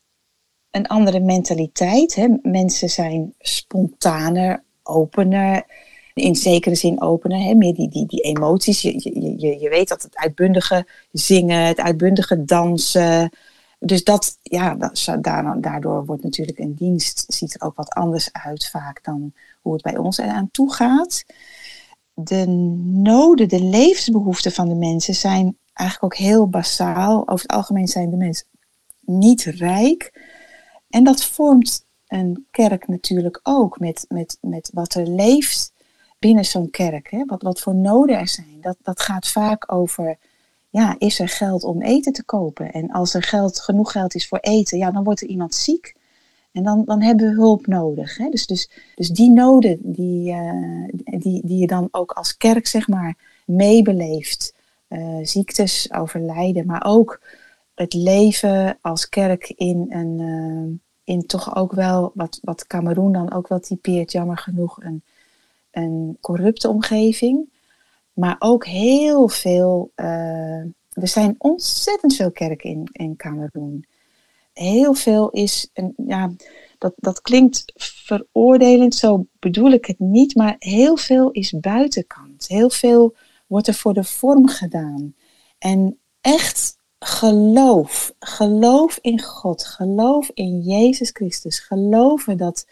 een andere mentaliteit. Hè? Mensen zijn spontaner, opener, in zekere zin opener. Hè? Meer die, die, die emoties. Je, je, je weet dat het uitbundige zingen, het uitbundige dansen. Dus dat, ja, daardoor wordt natuurlijk een dienst, ziet er ook wat anders uit vaak dan hoe het bij ons eraan toe gaat de noden, de levensbehoeften van de mensen zijn eigenlijk ook heel basaal. Over het algemeen zijn de mensen niet rijk. En dat vormt een kerk natuurlijk ook met, met, met wat er leeft binnen zo'n kerk. Hè? Wat, wat voor noden er zijn. Dat, dat gaat vaak over, ja, is er geld om eten te kopen? En als er geld, genoeg geld is voor eten, ja, dan wordt er iemand ziek. En dan, dan hebben we hulp nodig. Hè? Dus, dus, dus die noden die, die, die je dan ook als kerk zeg maar meebeleeft. ziektes, overlijden, maar ook het leven als kerk in een, in toch ook wel, wat, wat Cameroen dan ook wel typeert, jammer genoeg, een, een corrupte omgeving. Maar ook heel veel, er zijn ontzettend veel kerken in, in Cameroen. Heel veel is, een, ja, dat, dat klinkt veroordelend, zo bedoel ik het niet, maar heel veel is buitenkant. Heel veel wordt er voor de vorm gedaan. En echt geloof, geloof in God, geloof in Jezus Christus, geloven dat,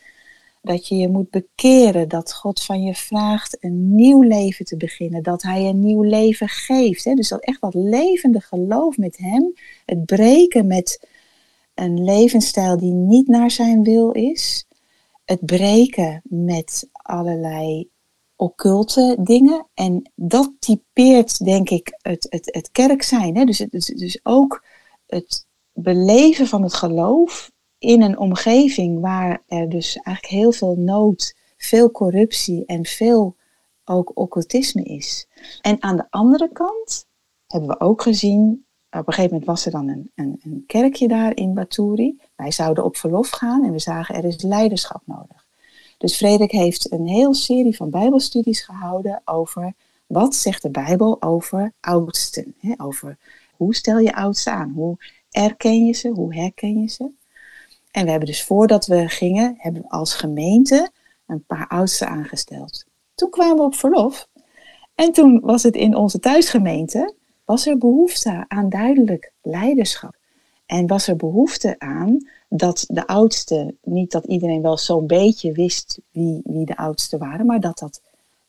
dat je je moet bekeren, dat God van je vraagt een nieuw leven te beginnen, dat Hij een nieuw leven geeft. Hè? Dus dat echt dat levende geloof met Hem, het breken met een levensstijl die niet naar Zijn wil is, het breken met allerlei occulte dingen. En dat typeert, denk ik, het, het, het kerk zijn. Hè? Dus, dus, dus ook het beleven van het geloof in een omgeving waar er dus eigenlijk heel veel nood, veel corruptie en veel ook occultisme is. En aan de andere kant hebben we ook gezien, op een gegeven moment was er dan een, een, een kerkje daar in Baturi. Wij zouden op verlof gaan en we zagen er is leiderschap nodig. Dus Frederik heeft een hele serie van bijbelstudies gehouden over wat zegt de Bijbel over oudsten. Hè? Over hoe stel je oudsten aan? Hoe erken je ze? Hoe herken je ze? En we hebben dus voordat we gingen, hebben we als gemeente een paar oudsten aangesteld. Toen kwamen we op verlof. En toen was het in onze thuisgemeente, was er behoefte aan duidelijk leiderschap. En was er behoefte aan dat de oudste, niet dat iedereen wel zo'n beetje wist wie, wie de oudsten waren, maar dat dat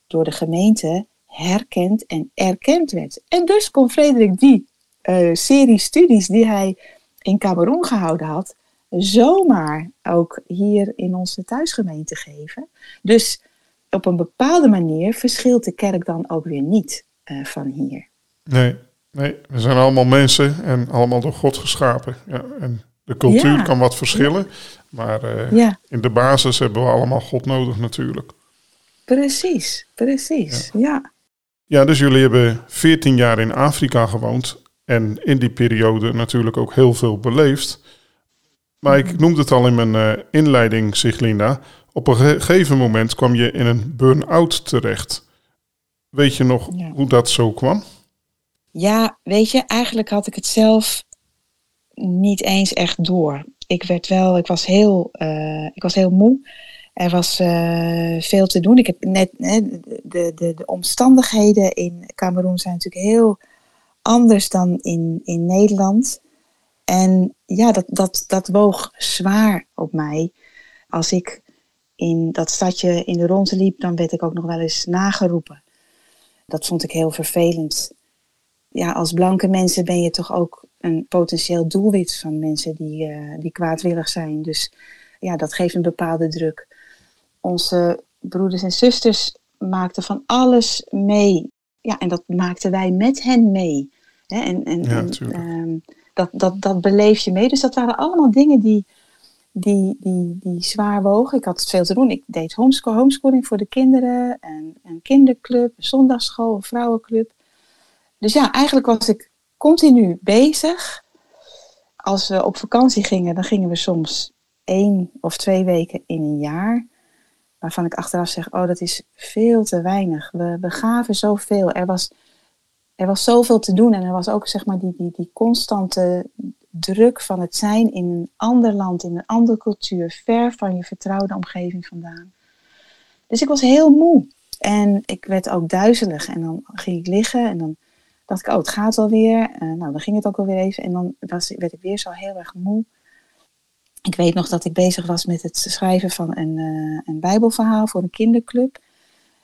door de gemeente herkend en erkend werd. En dus kon Frederik die uh, serie studies die hij in Cameroen gehouden had, zomaar ook hier in onze thuisgemeente geven. Dus op een bepaalde manier verschilt de kerk dan ook weer niet uh, van hier. Nee, nee, we zijn allemaal mensen en allemaal door God geschapen. Ja, en de cultuur kan wat verschillen, maar uh, in de basis hebben we allemaal God nodig natuurlijk. Precies, precies, ja. ja. dus jullie hebben 14 jaar in Afrika gewoond en in die periode natuurlijk ook heel veel beleefd. Maar ik mhm. noemde het al in mijn uh, inleiding, Siglinda. Op een gegeven moment kwam je in een burn-out terecht. Weet je nog hoe dat zo kwam? Ja, weet je, eigenlijk had ik het zelf niet eens echt door. Ik werd wel, ik was heel, uh, ik was heel moe. Er was uh, veel te doen. Ik heb net, de, de, de omstandigheden in Cameroen zijn natuurlijk heel anders dan in, in Nederland. En ja, dat, dat, dat woog zwaar op mij. Als ik in dat stadje in de ronde liep, dan werd ik ook nog wel eens nageroepen. Dat vond ik heel vervelend. Ja, als blanke mensen ben je toch ook een potentieel doelwit van mensen die, uh, die kwaadwillig zijn. Dus ja, dat geeft een bepaalde druk. Onze broeders en zusters maakten van alles mee. Ja, en dat maakten wij met hen mee. Hè? En, en, ja, ehm, dat, dat, dat beleef je mee. Dus dat waren allemaal dingen die, die, die, die zwaar wogen. Ik had veel te doen. Ik deed homeschool, homeschooling voor de kinderen. En een kinderclub, een zondagsschool, een vrouwenclub. Dus ja, eigenlijk was ik continu bezig. Als we op vakantie gingen, dan gingen we soms één of twee weken in een jaar. Waarvan ik achteraf zeg, oh dat is veel te weinig. We, we gaven zoveel. Er was, er was zoveel te doen. En er was ook zeg maar die, die, die constante druk van het zijn in een ander land, in een andere cultuur. Ver van je vertrouwde omgeving vandaan. Dus ik was heel moe. En ik werd ook duizelig. En dan ging ik liggen en dan dacht ik, oh, het gaat wel weer. Uh, nou, dan ging het ook alweer even. En dan was, werd ik weer zo heel erg moe. Ik weet nog dat ik bezig was met het schrijven van een, uh, een bijbelverhaal voor een kinderclub.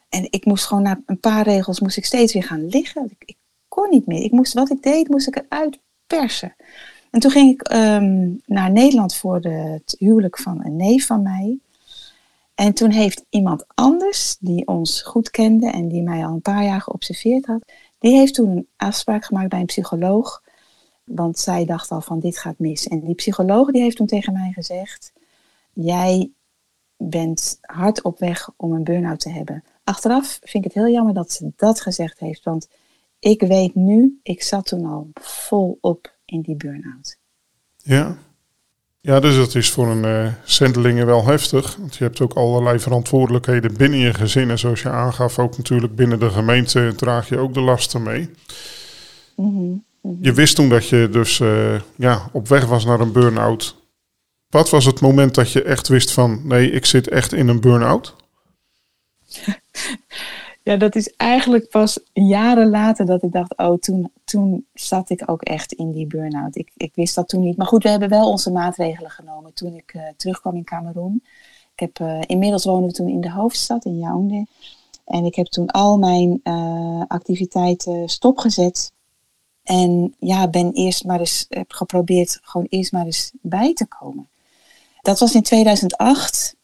En ik moest gewoon na een paar regels moest ik steeds weer gaan liggen. Ik, ik kon niet meer. Ik moest, wat ik deed, moest ik eruit persen. En toen ging ik um, naar Nederland voor het huwelijk van een neef van mij. En toen heeft iemand anders, die ons goed kende en die mij al een paar jaar geobserveerd had, die heeft toen een afspraak gemaakt bij een psycholoog. Want zij dacht al van dit gaat mis. En die psycholoog die heeft toen tegen mij gezegd. jij bent hard op weg om een burn-out te hebben. Achteraf vind ik het heel jammer dat ze dat gezegd heeft, want ik weet nu, ik zat toen al volop in die burn-out. Ja. Ja, dus dat is voor een uh, zendelingen wel heftig. Want je hebt ook allerlei verantwoordelijkheden binnen je gezin. En zoals je aangaf, ook natuurlijk binnen de gemeente draag je ook de lasten mee. Mhm, mhm. Je wist toen dat je dus uh, ja, op weg was naar een burn-out. Wat was het moment dat je echt wist van nee, ik zit echt in een burn-out? [laughs] Ja, dat is eigenlijk pas jaren later dat ik dacht, oh, toen, toen zat ik ook echt in die burn-out. Ik, ik wist dat toen niet. Maar goed, we hebben wel onze maatregelen genomen toen ik uh, terugkwam in Cameroen. Ik heb, uh, inmiddels wonen we toen in de hoofdstad, in Yaoundé. En ik heb toen al mijn uh, activiteiten stopgezet. En ja, ben eerst maar eens, heb geprobeerd gewoon eerst maar eens bij te komen. Dat was in 2008.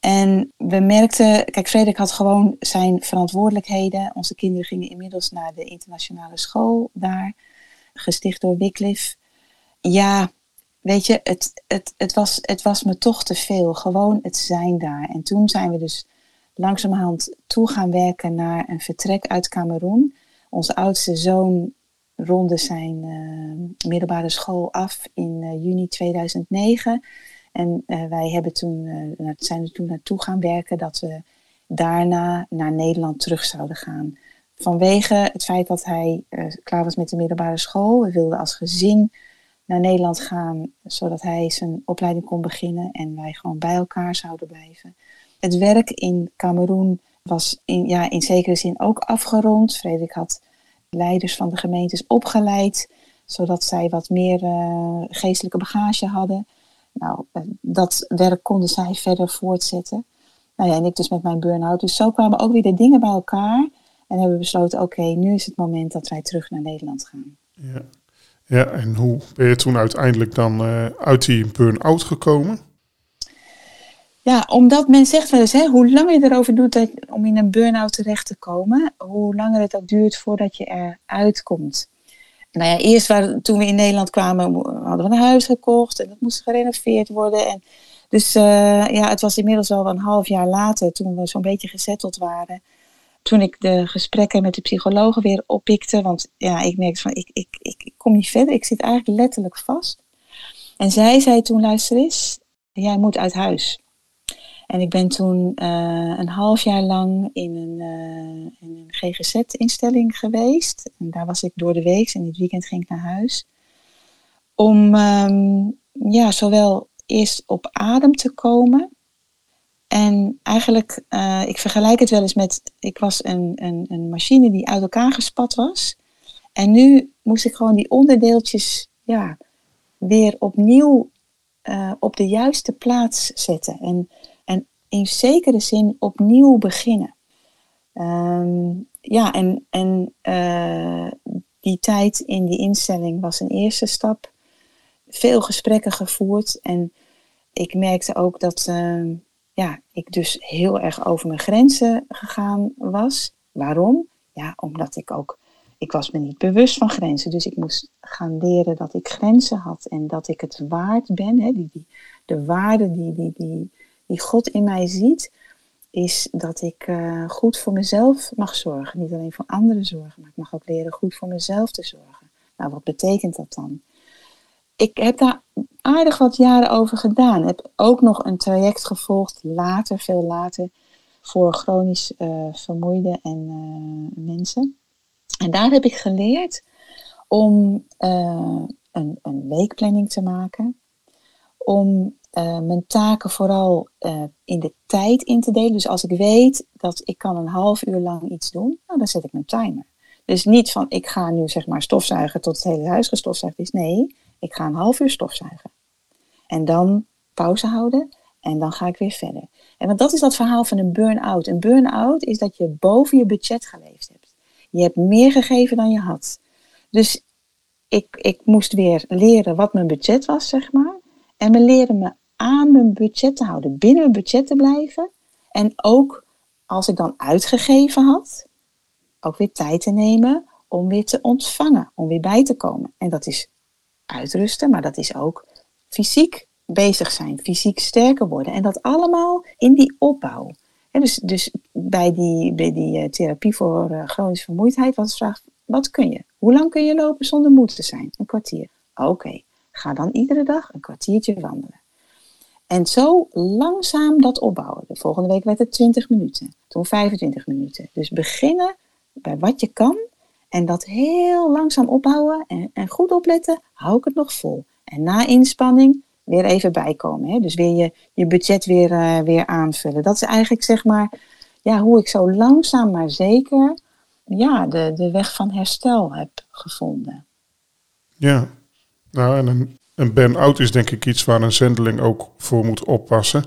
En we merkten, kijk, Frederik had gewoon zijn verantwoordelijkheden. Onze kinderen gingen inmiddels naar de internationale school daar, gesticht door Wycliffe. Ja, weet je, het, het, het, was, het was me toch te veel. Gewoon het zijn daar. En toen zijn we dus langzamerhand toe gaan werken naar een vertrek uit Cameroen. Onze oudste zoon ronde zijn uh, middelbare school af in uh, juni 2009. En uh, wij hebben toen, uh, zijn er toen naartoe gaan werken dat we daarna naar Nederland terug zouden gaan. Vanwege het feit dat hij uh, klaar was met de middelbare school. We wilden als gezin naar Nederland gaan, zodat hij zijn opleiding kon beginnen en wij gewoon bij elkaar zouden blijven. Het werk in Cameroen was in, ja, in zekere zin ook afgerond. Frederik had leiders van de gemeentes opgeleid, zodat zij wat meer geestelijke bagage hadden. Nou, eh, dat werk konden zij verder voortzetten. Nou ja, en ik dus met mijn burn-out. Dus zo kwamen ook weer de dingen bij elkaar. En hebben we besloten, oké, nu is het moment dat wij terug naar Nederland gaan. Ja, ja en hoe ben je toen uiteindelijk dan uh, uit die burn-out gekomen? Ja, omdat men zegt wel eens, hè, hoe langer je erover doet dat, om in een burn-out terecht te komen, hoe langer het ook duurt voordat je eruit komt nou ja, eerst toen we in Nederland kwamen, hadden we een huis gekocht en dat moest gerenoveerd worden. En dus uh, ja, het was inmiddels al een half jaar later, toen we zo'n beetje gezetteld waren. Toen ik de gesprekken met de psychologen weer oppikte, want ja, ik merkte van, ik, ik, ik, ik kom niet verder, ik zit eigenlijk letterlijk vast. En zij zei toen, luister eens, jij moet uit huis. En ik ben toen uh, een half jaar lang in een, in een GGZ-instelling geweest. En daar was ik door de week en het weekend ging ik naar huis. Om um, ja, zowel eerst op adem te komen. En eigenlijk, uh, ik vergelijk het wel eens met, ik was een, een, een machine die uit elkaar gespat was. En nu moest ik gewoon die onderdeeltjes ja, weer opnieuw op de juiste plaats zetten. En in zekere zin opnieuw beginnen. Ehm, ja, en, en uh, die tijd in die instelling was een eerste stap. Veel gesprekken gevoerd en ik merkte ook dat uh, ja, ik dus heel erg over mijn grenzen gegaan was. Waarom? Ja, omdat ik ook, ik was me niet bewust van grenzen. Dus ik moest gaan leren dat ik grenzen had en dat ik het waard ben. Hè, die, die, de waarde die, die, die, die God in mij ziet, is dat ik uh, goed voor mezelf mag zorgen. Niet alleen voor anderen zorgen, maar ik mag ook leren goed voor mezelf te zorgen. Nou, wat betekent dat dan? Ik heb daar aardig wat jaren over gedaan. Heb ook nog een traject gevolgd, later, veel later, voor chronisch uh, vermoeide en uh, mensen. En daar heb ik geleerd om een, een weekplanning te maken. Om uh, mijn taken vooral uh, in de tijd in te delen. Dus als ik weet dat ik kan een half uur lang iets doen, nou, dan zet ik mijn timer. Dus niet van ik ga nu zeg maar stofzuigen tot het hele huis gestofzuigd is. Nee, ik ga een half uur stofzuigen. En dan pauze houden en dan ga ik weer verder. En want dat is dat verhaal van een burn-out. Een burn-out is dat je boven je budget geleefd hebt. Je hebt meer gegeven dan je had. Dus ik, ik moest weer leren wat mijn budget was, zeg maar. En we leren me aan mijn budget te houden, binnen mijn budget te blijven. En ook als ik dan uitgegeven had, ook weer tijd te nemen om weer te ontvangen, om weer bij te komen. En dat is uitrusten, maar dat is ook fysiek bezig zijn, fysiek sterker worden. En dat allemaal in die opbouw. dus, dus bij die, bij die eh, therapie voor uh, chronische vermoeidheid was de vraag, wat kun je? Hoe lang kun je lopen zonder moe te zijn? Een kwartier. Oké, ga dan iedere dag een kwartiertje wandelen. En zo langzaam dat opbouwen. De volgende week werd het 20 minuten, toen 25 minuten. Dus beginnen bij wat je kan en dat heel langzaam opbouwen en, en goed opletten, hou ik het nog vol. En na inspanning weer even bijkomen. Hè? Dus weer je, je budget weer, uh, weer aanvullen. Dat is eigenlijk zeg maar ja, hoe ik zo langzaam maar zeker ja, de, de weg van herstel heb gevonden. Ja, nou en een, een burn-out is denk ik iets waar een zendeling ook voor moet oppassen.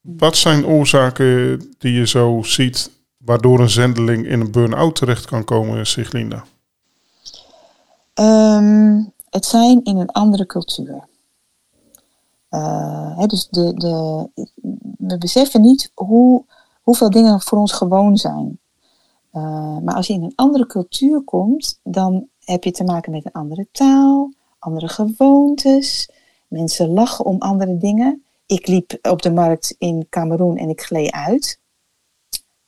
Wat zijn oorzaken die je zo ziet waardoor een zendeling in een burn-out terecht kan komen, Siglinda? Um, het zijn in een andere cultuur. Uh, dus de, de, we beseffen niet hoe, hoeveel dingen voor ons gewoon zijn. Uh, maar als je in een andere cultuur komt, dan heb je te maken met een andere taal, andere gewoontes. Mensen lachen om andere dingen. Ik liep op de markt in Cameroen en ik gleed uit.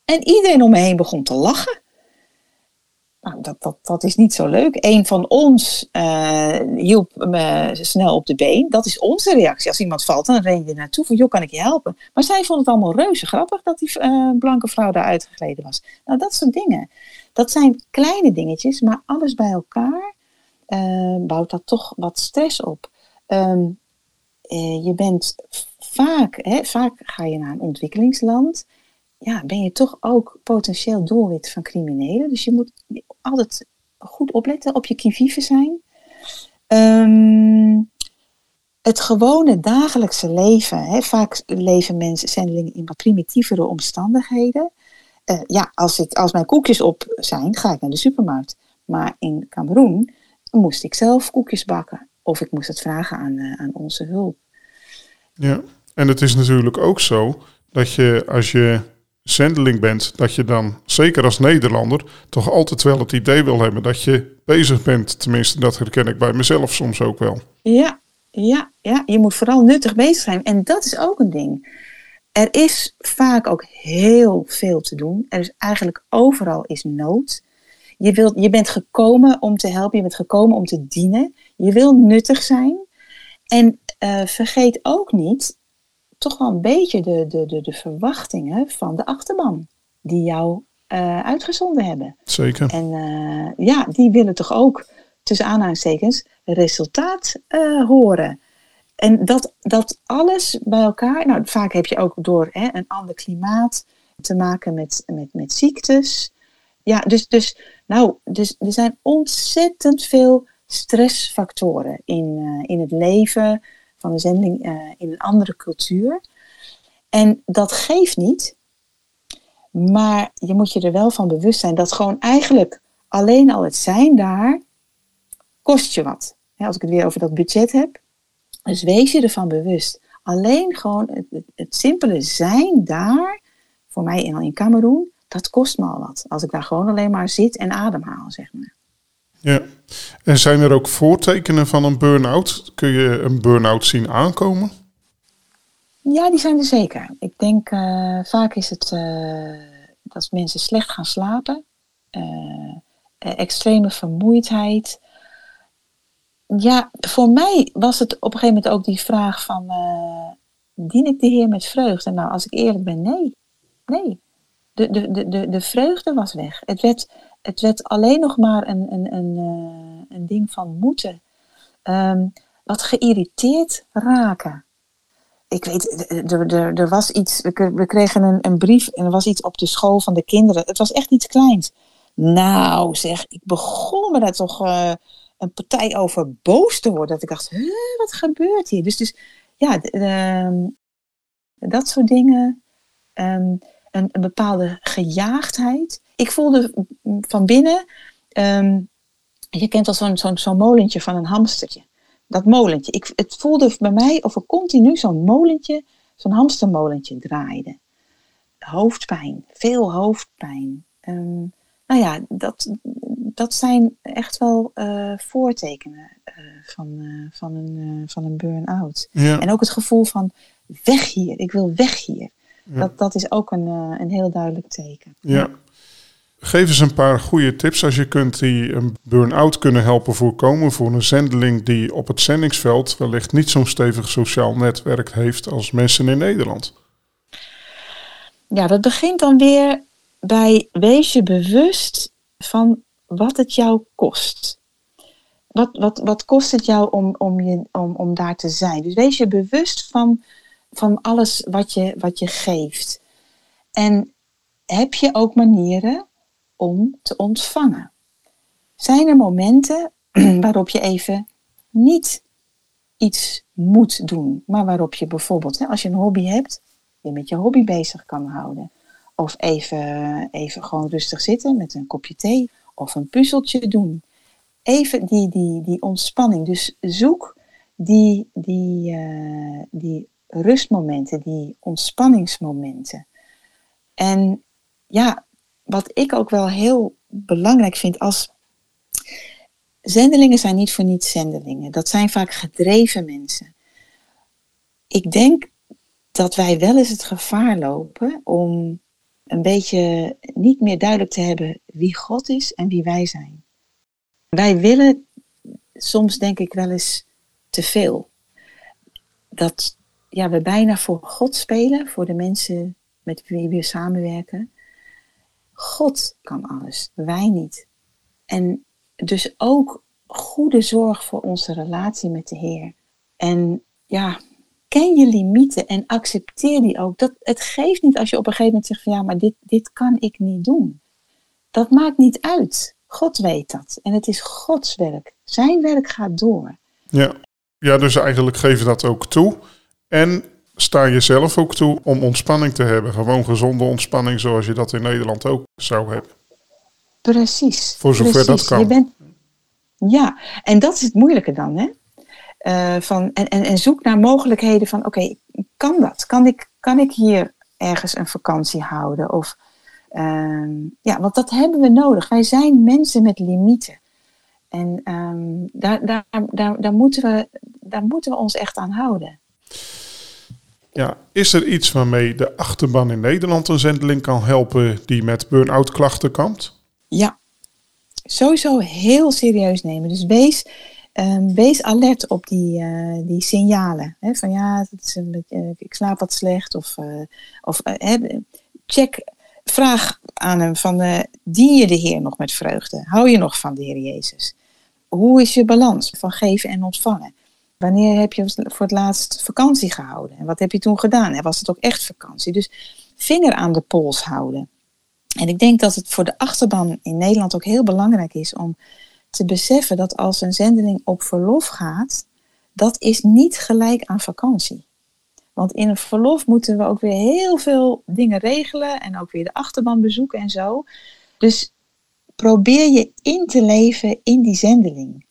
En iedereen om me heen begon te lachen. Nou, dat, dat, dat is niet zo leuk. Een van ons uh, hielp me snel op de been. Dat is onze reactie. Als iemand valt, dan ren je er naartoe van, joh, kan ik je helpen? Maar zij vond het allemaal reuze grappig dat die uh, blanke vrouw daar uitgegleden was. Nou, dat soort dingen. Dat zijn kleine dingetjes, maar alles bij elkaar uh, bouwt dat toch wat stress op. Um, je bent vaak, vaak ga je naar een ontwikkelingsland ja, ben je toch ook potentieel doelwit van criminelen. Dus je moet altijd goed opletten, op je kivive zijn. Um, het gewone dagelijkse leven. Hè, vaak leven mensen, zendelingen in wat primitievere omstandigheden. Uh, ja, als, ik, als mijn koekjes op zijn, ga ik naar de supermarkt. Maar in Cameroen moest ik zelf koekjes bakken. Of ik moest het vragen aan, uh, aan onze hulp. Ja, en het is natuurlijk ook zo dat je als je zendeling bent, dat je dan, zeker als Nederlander, toch altijd wel het idee wil hebben dat je bezig bent. Tenminste, dat herken ik bij mezelf soms ook wel. Ja, ja, ja. Je moet vooral nuttig bezig zijn. En dat is ook een ding. Er is vaak ook heel veel te doen. Er is eigenlijk overal is nood. Je, wilt, je bent gekomen om te helpen, je bent gekomen om te dienen. Je wil nuttig zijn. En uh, vergeet ook niet toch wel een beetje de, de, de, de verwachtingen van de achterban die jou uh, uitgezonden hebben. Zeker. En uh, ja, die willen toch ook, tussen aanhalingstekens, resultaat horen. En dat, dat alles bij elkaar, nou vaak heb je ook door hè, een ander klimaat te maken met, met, met ziektes. Ja, dus, dus, nou, dus er zijn ontzettend veel stressfactoren in, in het leven van een zending uh, in een andere cultuur. En dat geeft niet, maar je moet je er wel van bewust zijn dat gewoon eigenlijk alleen al het zijn daar kost je wat. als ik het weer over dat budget heb. Dus wees je ervan bewust. Alleen gewoon het, het, het simpele zijn daar, voor mij in, in Cameroen, dat kost me al wat. Als ik daar gewoon alleen maar zit en ademhaal, zeg maar. Ja, en zijn er ook voortekenen van een burn-out? Kun je een burn-out zien aankomen? Ja, die zijn er zeker. Ik denk uh, vaak is het uh, dat mensen slecht gaan slapen, uh, extreme vermoeidheid. Ja, voor mij was het op een gegeven moment ook die vraag van, dien ik de Heer met vreugde? Nou, als ik eerlijk ben, nee. Nee. De, de, de, de, vreugde was weg. Het werd, het werd alleen nog maar een, een, een, een ding van moeten. Um, wat geïrriteerd raken ik weet, er, was iets, we kregen een, een brief en er was iets op de school van de kinderen. Het was echt iets kleins. Nou zeg, ik begon me daar toch uh, een partij over boos te worden. Dat ik dacht, wat gebeurt hier? Dus, dus ja, uh, dat soort dingen. Um, een, een, bepaalde gejaagdheid. Ik voelde van binnen, um, je kent al zo'n zo'n zo'n molentje van een hamstertje dat molentje. Ik, het voelde bij mij of er continu zo'n molentje, zo'n hamstermolentje draaide. Hoofdpijn, veel hoofdpijn. Um, nou ja, dat, dat zijn echt wel uh, voortekenen uh, van, uh, van een, van een burn-out. Ja. En ook het gevoel van weg hier, ik wil weg hier. Ja. Dat, dat is ook een, een heel duidelijk teken. Ja. Geef eens een paar goede tips als je kunt die een burn-out kunnen helpen voorkomen voor een zendeling die op het zendingsveld wellicht niet zo'n stevig sociaal netwerk heeft als mensen in Nederland. Ja, dat begint dan weer bij wees je bewust van wat het jou kost. Wat, wat, wat kost het jou om, om, je, om, om daar te zijn? Dus wees je bewust van, van alles wat je, wat je geeft. En heb je ook manieren om te ontvangen? Zijn er momenten [clears throat] waarop je even niet iets moet doen, maar waarop je bijvoorbeeld, als je een hobby hebt, je met je hobby bezig kan houden? Of even, even gewoon rustig zitten met een kopje thee of een puzzeltje doen. Even die, die, die ontspanning. Dus zoek die, die, uh, die rustmomenten, die ontspanningsmomenten. En ja, wat ik ook wel heel belangrijk vind als. Zendelingen zijn niet voor niets zendelingen. Dat zijn vaak gedreven mensen. Ik denk dat wij wel eens het gevaar lopen om een beetje niet meer duidelijk te hebben wie God is en wie wij zijn. Wij willen soms denk ik wel eens te veel. Dat ja, we bijna voor God spelen, voor de mensen met wie we samenwerken. God kan alles, wij niet. En dus ook goede zorg voor onze relatie met de Heer. En ja, ken je limieten en accepteer die ook. Dat, het geeft niet als je op een gegeven moment zegt van ja, maar dit, dit kan ik niet doen. Dat maakt niet uit. God weet dat. En het is Gods werk. Zijn werk gaat door. Ja, ja dus eigenlijk je dat ook toe. En sta jezelf ook toe om ontspanning te hebben. Gewoon gezonde ontspanning zoals je dat in Nederland ook zou hebben. Precies. Voor zover precies. dat kan. Je bent, ja, en dat is het moeilijke dan. Hè? Uh, van, en, en, en zoek naar mogelijkheden van, oké, okay, kan dat? Kan ik, kan ik hier ergens een vakantie houden? Of, uh, ja, want dat hebben we nodig. Wij zijn mensen met limieten. En um, daar, daar, daar, daar, moeten we, daar moeten we ons echt aan houden. Ja, is er iets waarmee de achterban in Nederland een zendeling kan helpen die met burn-out klachten kampt? Ja, sowieso heel serieus nemen. Dus wees Um, wees alert op die, uh, die signalen. Hè, van ja, is een beetje, ik slaap wat slecht. Of, uh, of check, vraag aan hem van, dien je de Heer nog met vreugde? Hou je nog van de Heer Jezus? Hoe is je balans van geven en ontvangen? Wanneer heb je voor het laatst vakantie gehouden? En wat heb je toen gedaan? En was het ook echt vakantie? Dus vinger aan de pols houden. En ik denk dat het voor de achterban in Nederland ook heel belangrijk is om te beseffen dat als een zendeling op verlof gaat, dat is niet gelijk aan vakantie. Want in een verlof moeten we ook weer heel veel dingen regelen en ook weer de achterban bezoeken en zo. Dus probeer je in te leven in die zendeling.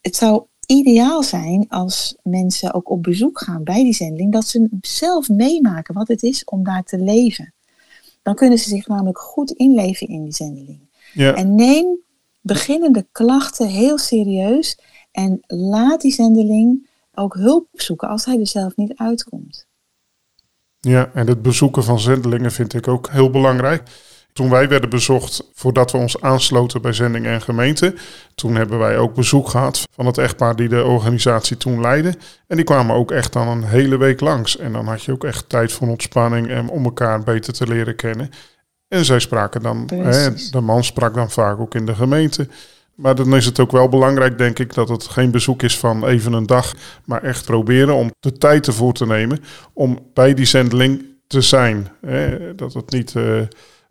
Het zou ideaal zijn als mensen ook op bezoek gaan bij die zendeling, dat ze zelf meemaken wat het is om daar te leven. Dan kunnen ze zich namelijk goed inleven in die zendeling. Ja. En neem beginnende klachten heel serieus en laat die zendeling ook hulp zoeken als hij er zelf niet uitkomt. Ja, en het bezoeken van zendelingen vind ik ook heel belangrijk. Toen wij werden bezocht, voordat we ons aansloten bij zending en gemeente, toen hebben wij ook bezoek gehad van het echtpaar die de organisatie toen leidde. En die kwamen ook echt dan een hele week langs. En dan had je ook echt tijd voor ontspanning en om elkaar beter te leren kennen. En zij spraken dan, hè, de man sprak dan vaak ook in de gemeente. Maar dan is het ook wel belangrijk, denk ik, dat het geen bezoek is van even een dag, maar echt proberen om de tijd ervoor te nemen om bij die zendeling te zijn. Hè. Dat het niet uh,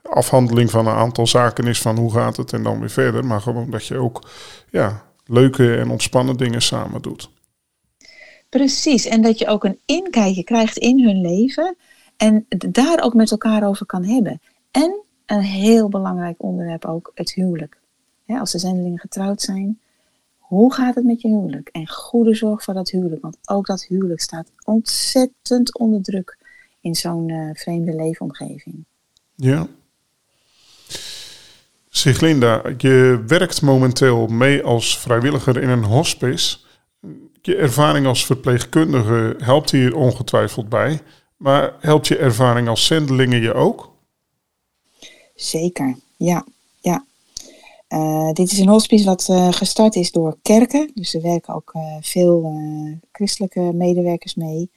afhandeling van een aantal zaken is van hoe gaat het en dan weer verder, maar gewoon dat je ook ja, leuke en ontspannen dingen samen doet. Precies, en dat je ook een inkijkje krijgt in hun leven en daar ook met elkaar over kan hebben. En een heel belangrijk onderwerp ook, het huwelijk. als de zendelingen getrouwd zijn, hoe gaat het met je huwelijk? En goede zorg voor dat huwelijk, want ook dat huwelijk staat ontzettend onder druk in zo'n uh, vreemde leefomgeving. Ja. Siglinda, je werkt momenteel mee als vrijwilliger in een hospice. Je ervaring als verpleegkundige helpt hier ongetwijfeld bij. Maar helpt je ervaring als zendelingen je ook? Zeker, ja. ja. Uh, dit is een hospice wat uh, gestart is door kerken. Dus er werken ook uh, veel christelijke medewerkers mee.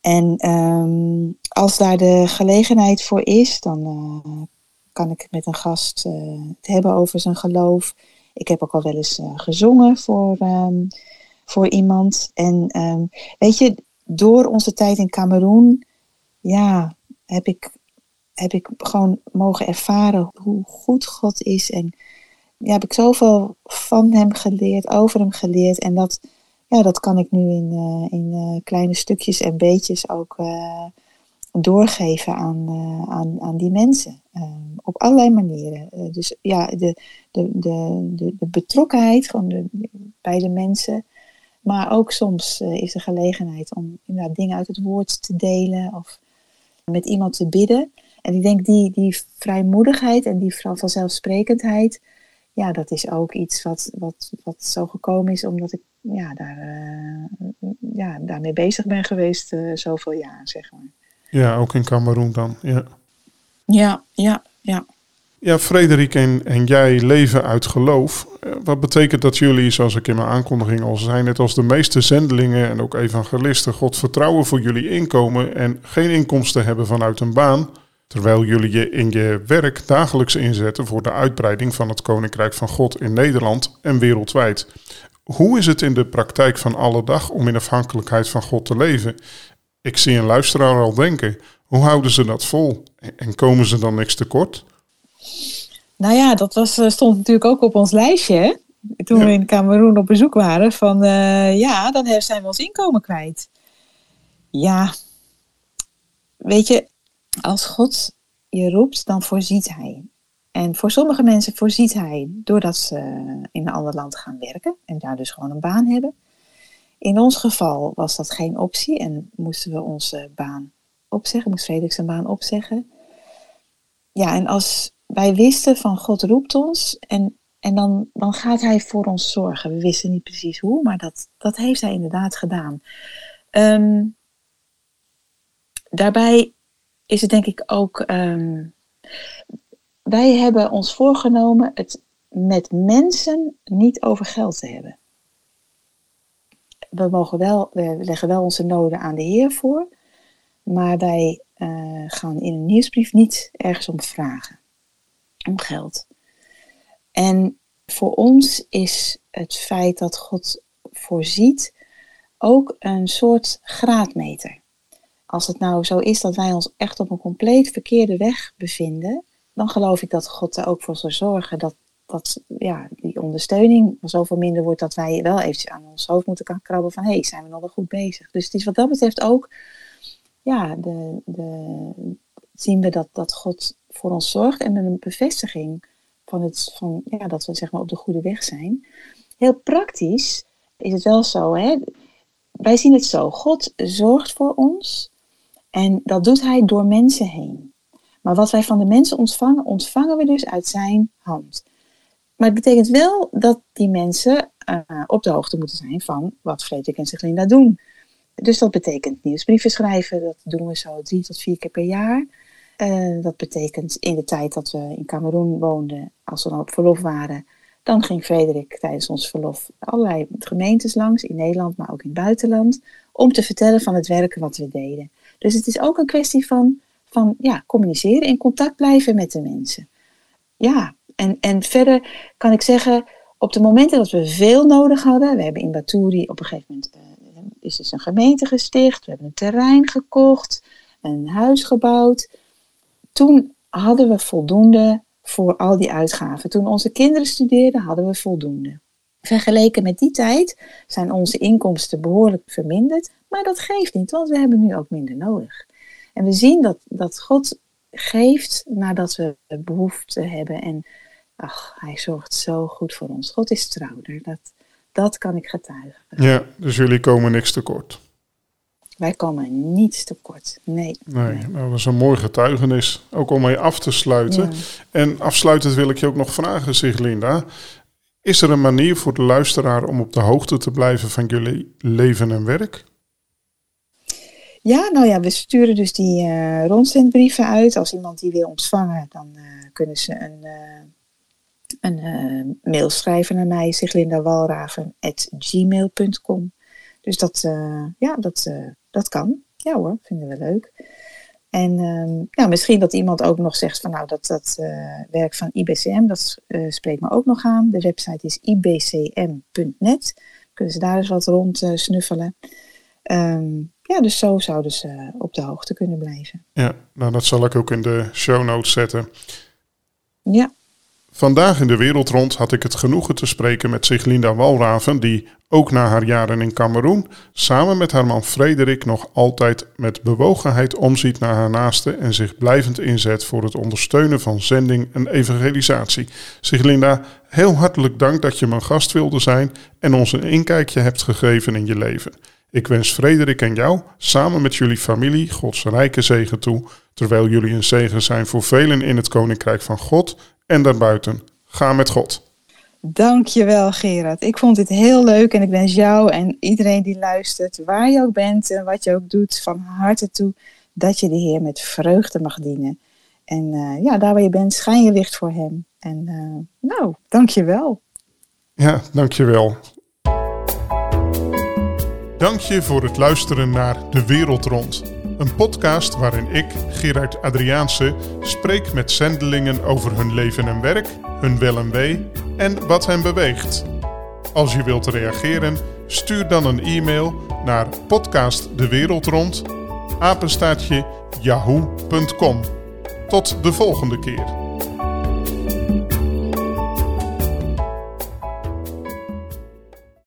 En um, als daar de gelegenheid voor is, dan kan ik met een gast het hebben over zijn geloof. Ik heb ook al wel eens gezongen voor, um, voor iemand. En um, weet je, door onze tijd in Cameroen, ja, heb ik, heb ik gewoon mogen ervaren hoe goed God is. En ja, heb ik zoveel van hem geleerd, over hem geleerd. En dat, ja, dat kan ik nu in, uh, in kleine stukjes en beetjes ook doorgeven aan, aan, aan die mensen. Op allerlei manieren. dus ja, de, de, de, de, betrokkenheid de, bij de mensen. Maar ook soms is er gelegenheid om inderdaad dingen uit het woord te delen of met iemand te bidden. En ik denk die, die vrijmoedigheid en die vanzelfsprekendheid, ja, dat is ook iets wat, wat, wat zo gekomen is omdat ik ja, daar, uh, ja, daarmee bezig ben geweest zoveel jaar, zeg maar. Ja, ook in Cameroen dan, ja. Ja, ja, ja. Ja, Frederik en, en jij leven uit geloof. Eh, wat betekent dat jullie, zoals ik in mijn aankondiging al zei, net als de meeste zendelingen en ook evangelisten, God vertrouwen voor jullie inkomen en geen inkomsten hebben vanuit een baan, terwijl jullie je in je werk dagelijks inzetten voor de uitbreiding van het Koninkrijk van God in Nederland en wereldwijd. Hoe is het in de praktijk van alle dag om in afhankelijkheid van God te leven? Ik zie een luisteraar al denken, hoe houden ze dat vol? En komen ze dan niks tekort? Nou ja, dat was, eh, stond natuurlijk ook op ons lijstje. Hè? Toen we in Cameroen op bezoek waren. Van uh, ja, dan zijn we ons inkomen kwijt. Ja, weet je, als God je roept, dan voorziet Hij. En voor sommige mensen voorziet Hij doordat ze in een ander land gaan werken en daar dus gewoon een baan hebben. In ons geval was dat geen optie en moesten we onze baan opzeggen, moest Felix zijn baan opzeggen. Ja, en als wij wisten van God roept ons en, en dan, dan gaat Hij voor ons zorgen. We wisten niet precies hoe, maar dat, dat heeft Hij inderdaad gedaan. Um, daarbij is het denk ik ook. Um, wij hebben ons voorgenomen het met mensen niet over geld te hebben. We, mogen wel, we leggen wel onze noden aan de Heer voor, maar wij uh, gaan in een nieuwsbrief niet ergens om vragen om geld. En voor ons is het feit dat God voorziet ook een soort graadmeter. Als het nou zo is dat wij ons echt op een compleet verkeerde weg bevinden, dan geloof ik dat God er ook voor zal zorgen dat, dat ja, die ondersteuning zoveel minder wordt dat wij wel eventjes aan ons hoofd moeten krabben van hé, hey, zijn we nog wel goed bezig. Dus het is wat dat betreft ook, ja, de, de, zien we dat, dat God voor ons zorgt en een bevestiging van, het, van ja, dat we zeg maar, op de goede weg zijn. Heel praktisch is het wel zo, hè? wij zien het zo, God zorgt voor ons en dat doet Hij door mensen heen. Maar wat wij van de mensen ontvangen, ontvangen we dus uit Zijn hand. Maar het betekent wel dat die mensen uh, op de hoogte moeten zijn van wat Frederik en Siglinda doen. Dus dat betekent nieuwsbrieven schrijven, dat doen we zo drie tot vier keer per jaar. Uh, dat betekent in de tijd dat we in Cameroen woonden, als we dan op verlof waren, dan ging Frederik tijdens ons verlof allerlei gemeentes langs, in Nederland, maar ook in het buitenland, om te vertellen van het werken wat we deden. Dus het is ook een kwestie van, van ja, communiceren, in contact blijven met de mensen. Ja, en, en verder kan ik zeggen, op de momenten dat we veel nodig hadden, we hebben in Baturi op een gegeven moment, uh, is dus een gemeente gesticht, we hebben een terrein gekocht, een huis gebouwd toen hadden we voldoende voor al die uitgaven. Toen onze kinderen studeerden, hadden we voldoende. Vergeleken met die tijd zijn onze inkomsten behoorlijk verminderd, maar dat geeft niet, want we hebben nu ook minder nodig. En we zien dat, dat God geeft nadat we behoefte hebben en ach, hij zorgt zo goed voor ons. God is trouw, dat, dat kan ik getuigen. Ja, dus jullie komen niks tekort. Wij komen niets tekort. Nee. Nee, nou, dat is een mooi getuigenis. Ook om mee af te sluiten. En afsluitend wil ik je ook nog vragen, Siglinda. Is er een manier voor de luisteraar om op de hoogte te blijven van jullie leven en werk? Ja, nou ja, we sturen dus die uh, rondzendbrieven uit. Als iemand die wil ontvangen, dan uh, kunnen ze een, uh, een mail schrijven naar mij, siglindawalraven.gmail.com. Dus dat, ja, dat, dat kan. Ja hoor, vinden we leuk. En um, ja, misschien dat iemand ook nog zegt van nou, dat, dat werk van IBCM, dat spreekt me ook nog aan. De website is ibcm.net. Kunnen ze daar eens wat rond snuffelen. Um, ja, dus zo zouden ze op de hoogte kunnen blijven. Ja, nou dat zal ik ook in de show notes zetten. Ja. Vandaag in de wereld rond had ik het genoegen te spreken met Siglinda Walraven, die ook na haar jaren in Cameroen samen met haar man Frederik nog altijd met bewogenheid omziet naar haar naasten en zich blijvend inzet voor het ondersteunen van zending en evangelisatie. Siglinda, heel hartelijk dank dat je mijn gast wilde zijn en ons een inkijkje hebt gegeven in je leven. Ik wens Frederik en jou samen met jullie familie Gods rijke zegen toe, terwijl jullie een zegen zijn voor velen in het Koninkrijk van God en daarbuiten. Ga met God. Dankjewel Gerard. Ik vond dit heel leuk en ik wens jou en iedereen die luistert, waar je ook bent en wat je ook doet, van harte toe dat je de Heer met vreugde mag dienen. En uh, ja, daar waar je bent, schijn je licht voor Hem. En uh, nou, dankjewel. Ja, dankjewel. Dank je voor het luisteren naar De Wereld Rond. Een podcast waarin ik, Gerard Adriaanse, spreek met zendelingen over hun leven en werk, hun wel en wee en wat hen beweegt. Als je wilt reageren, stuur dan een e-mail naar yahoo.com. Tot de volgende keer.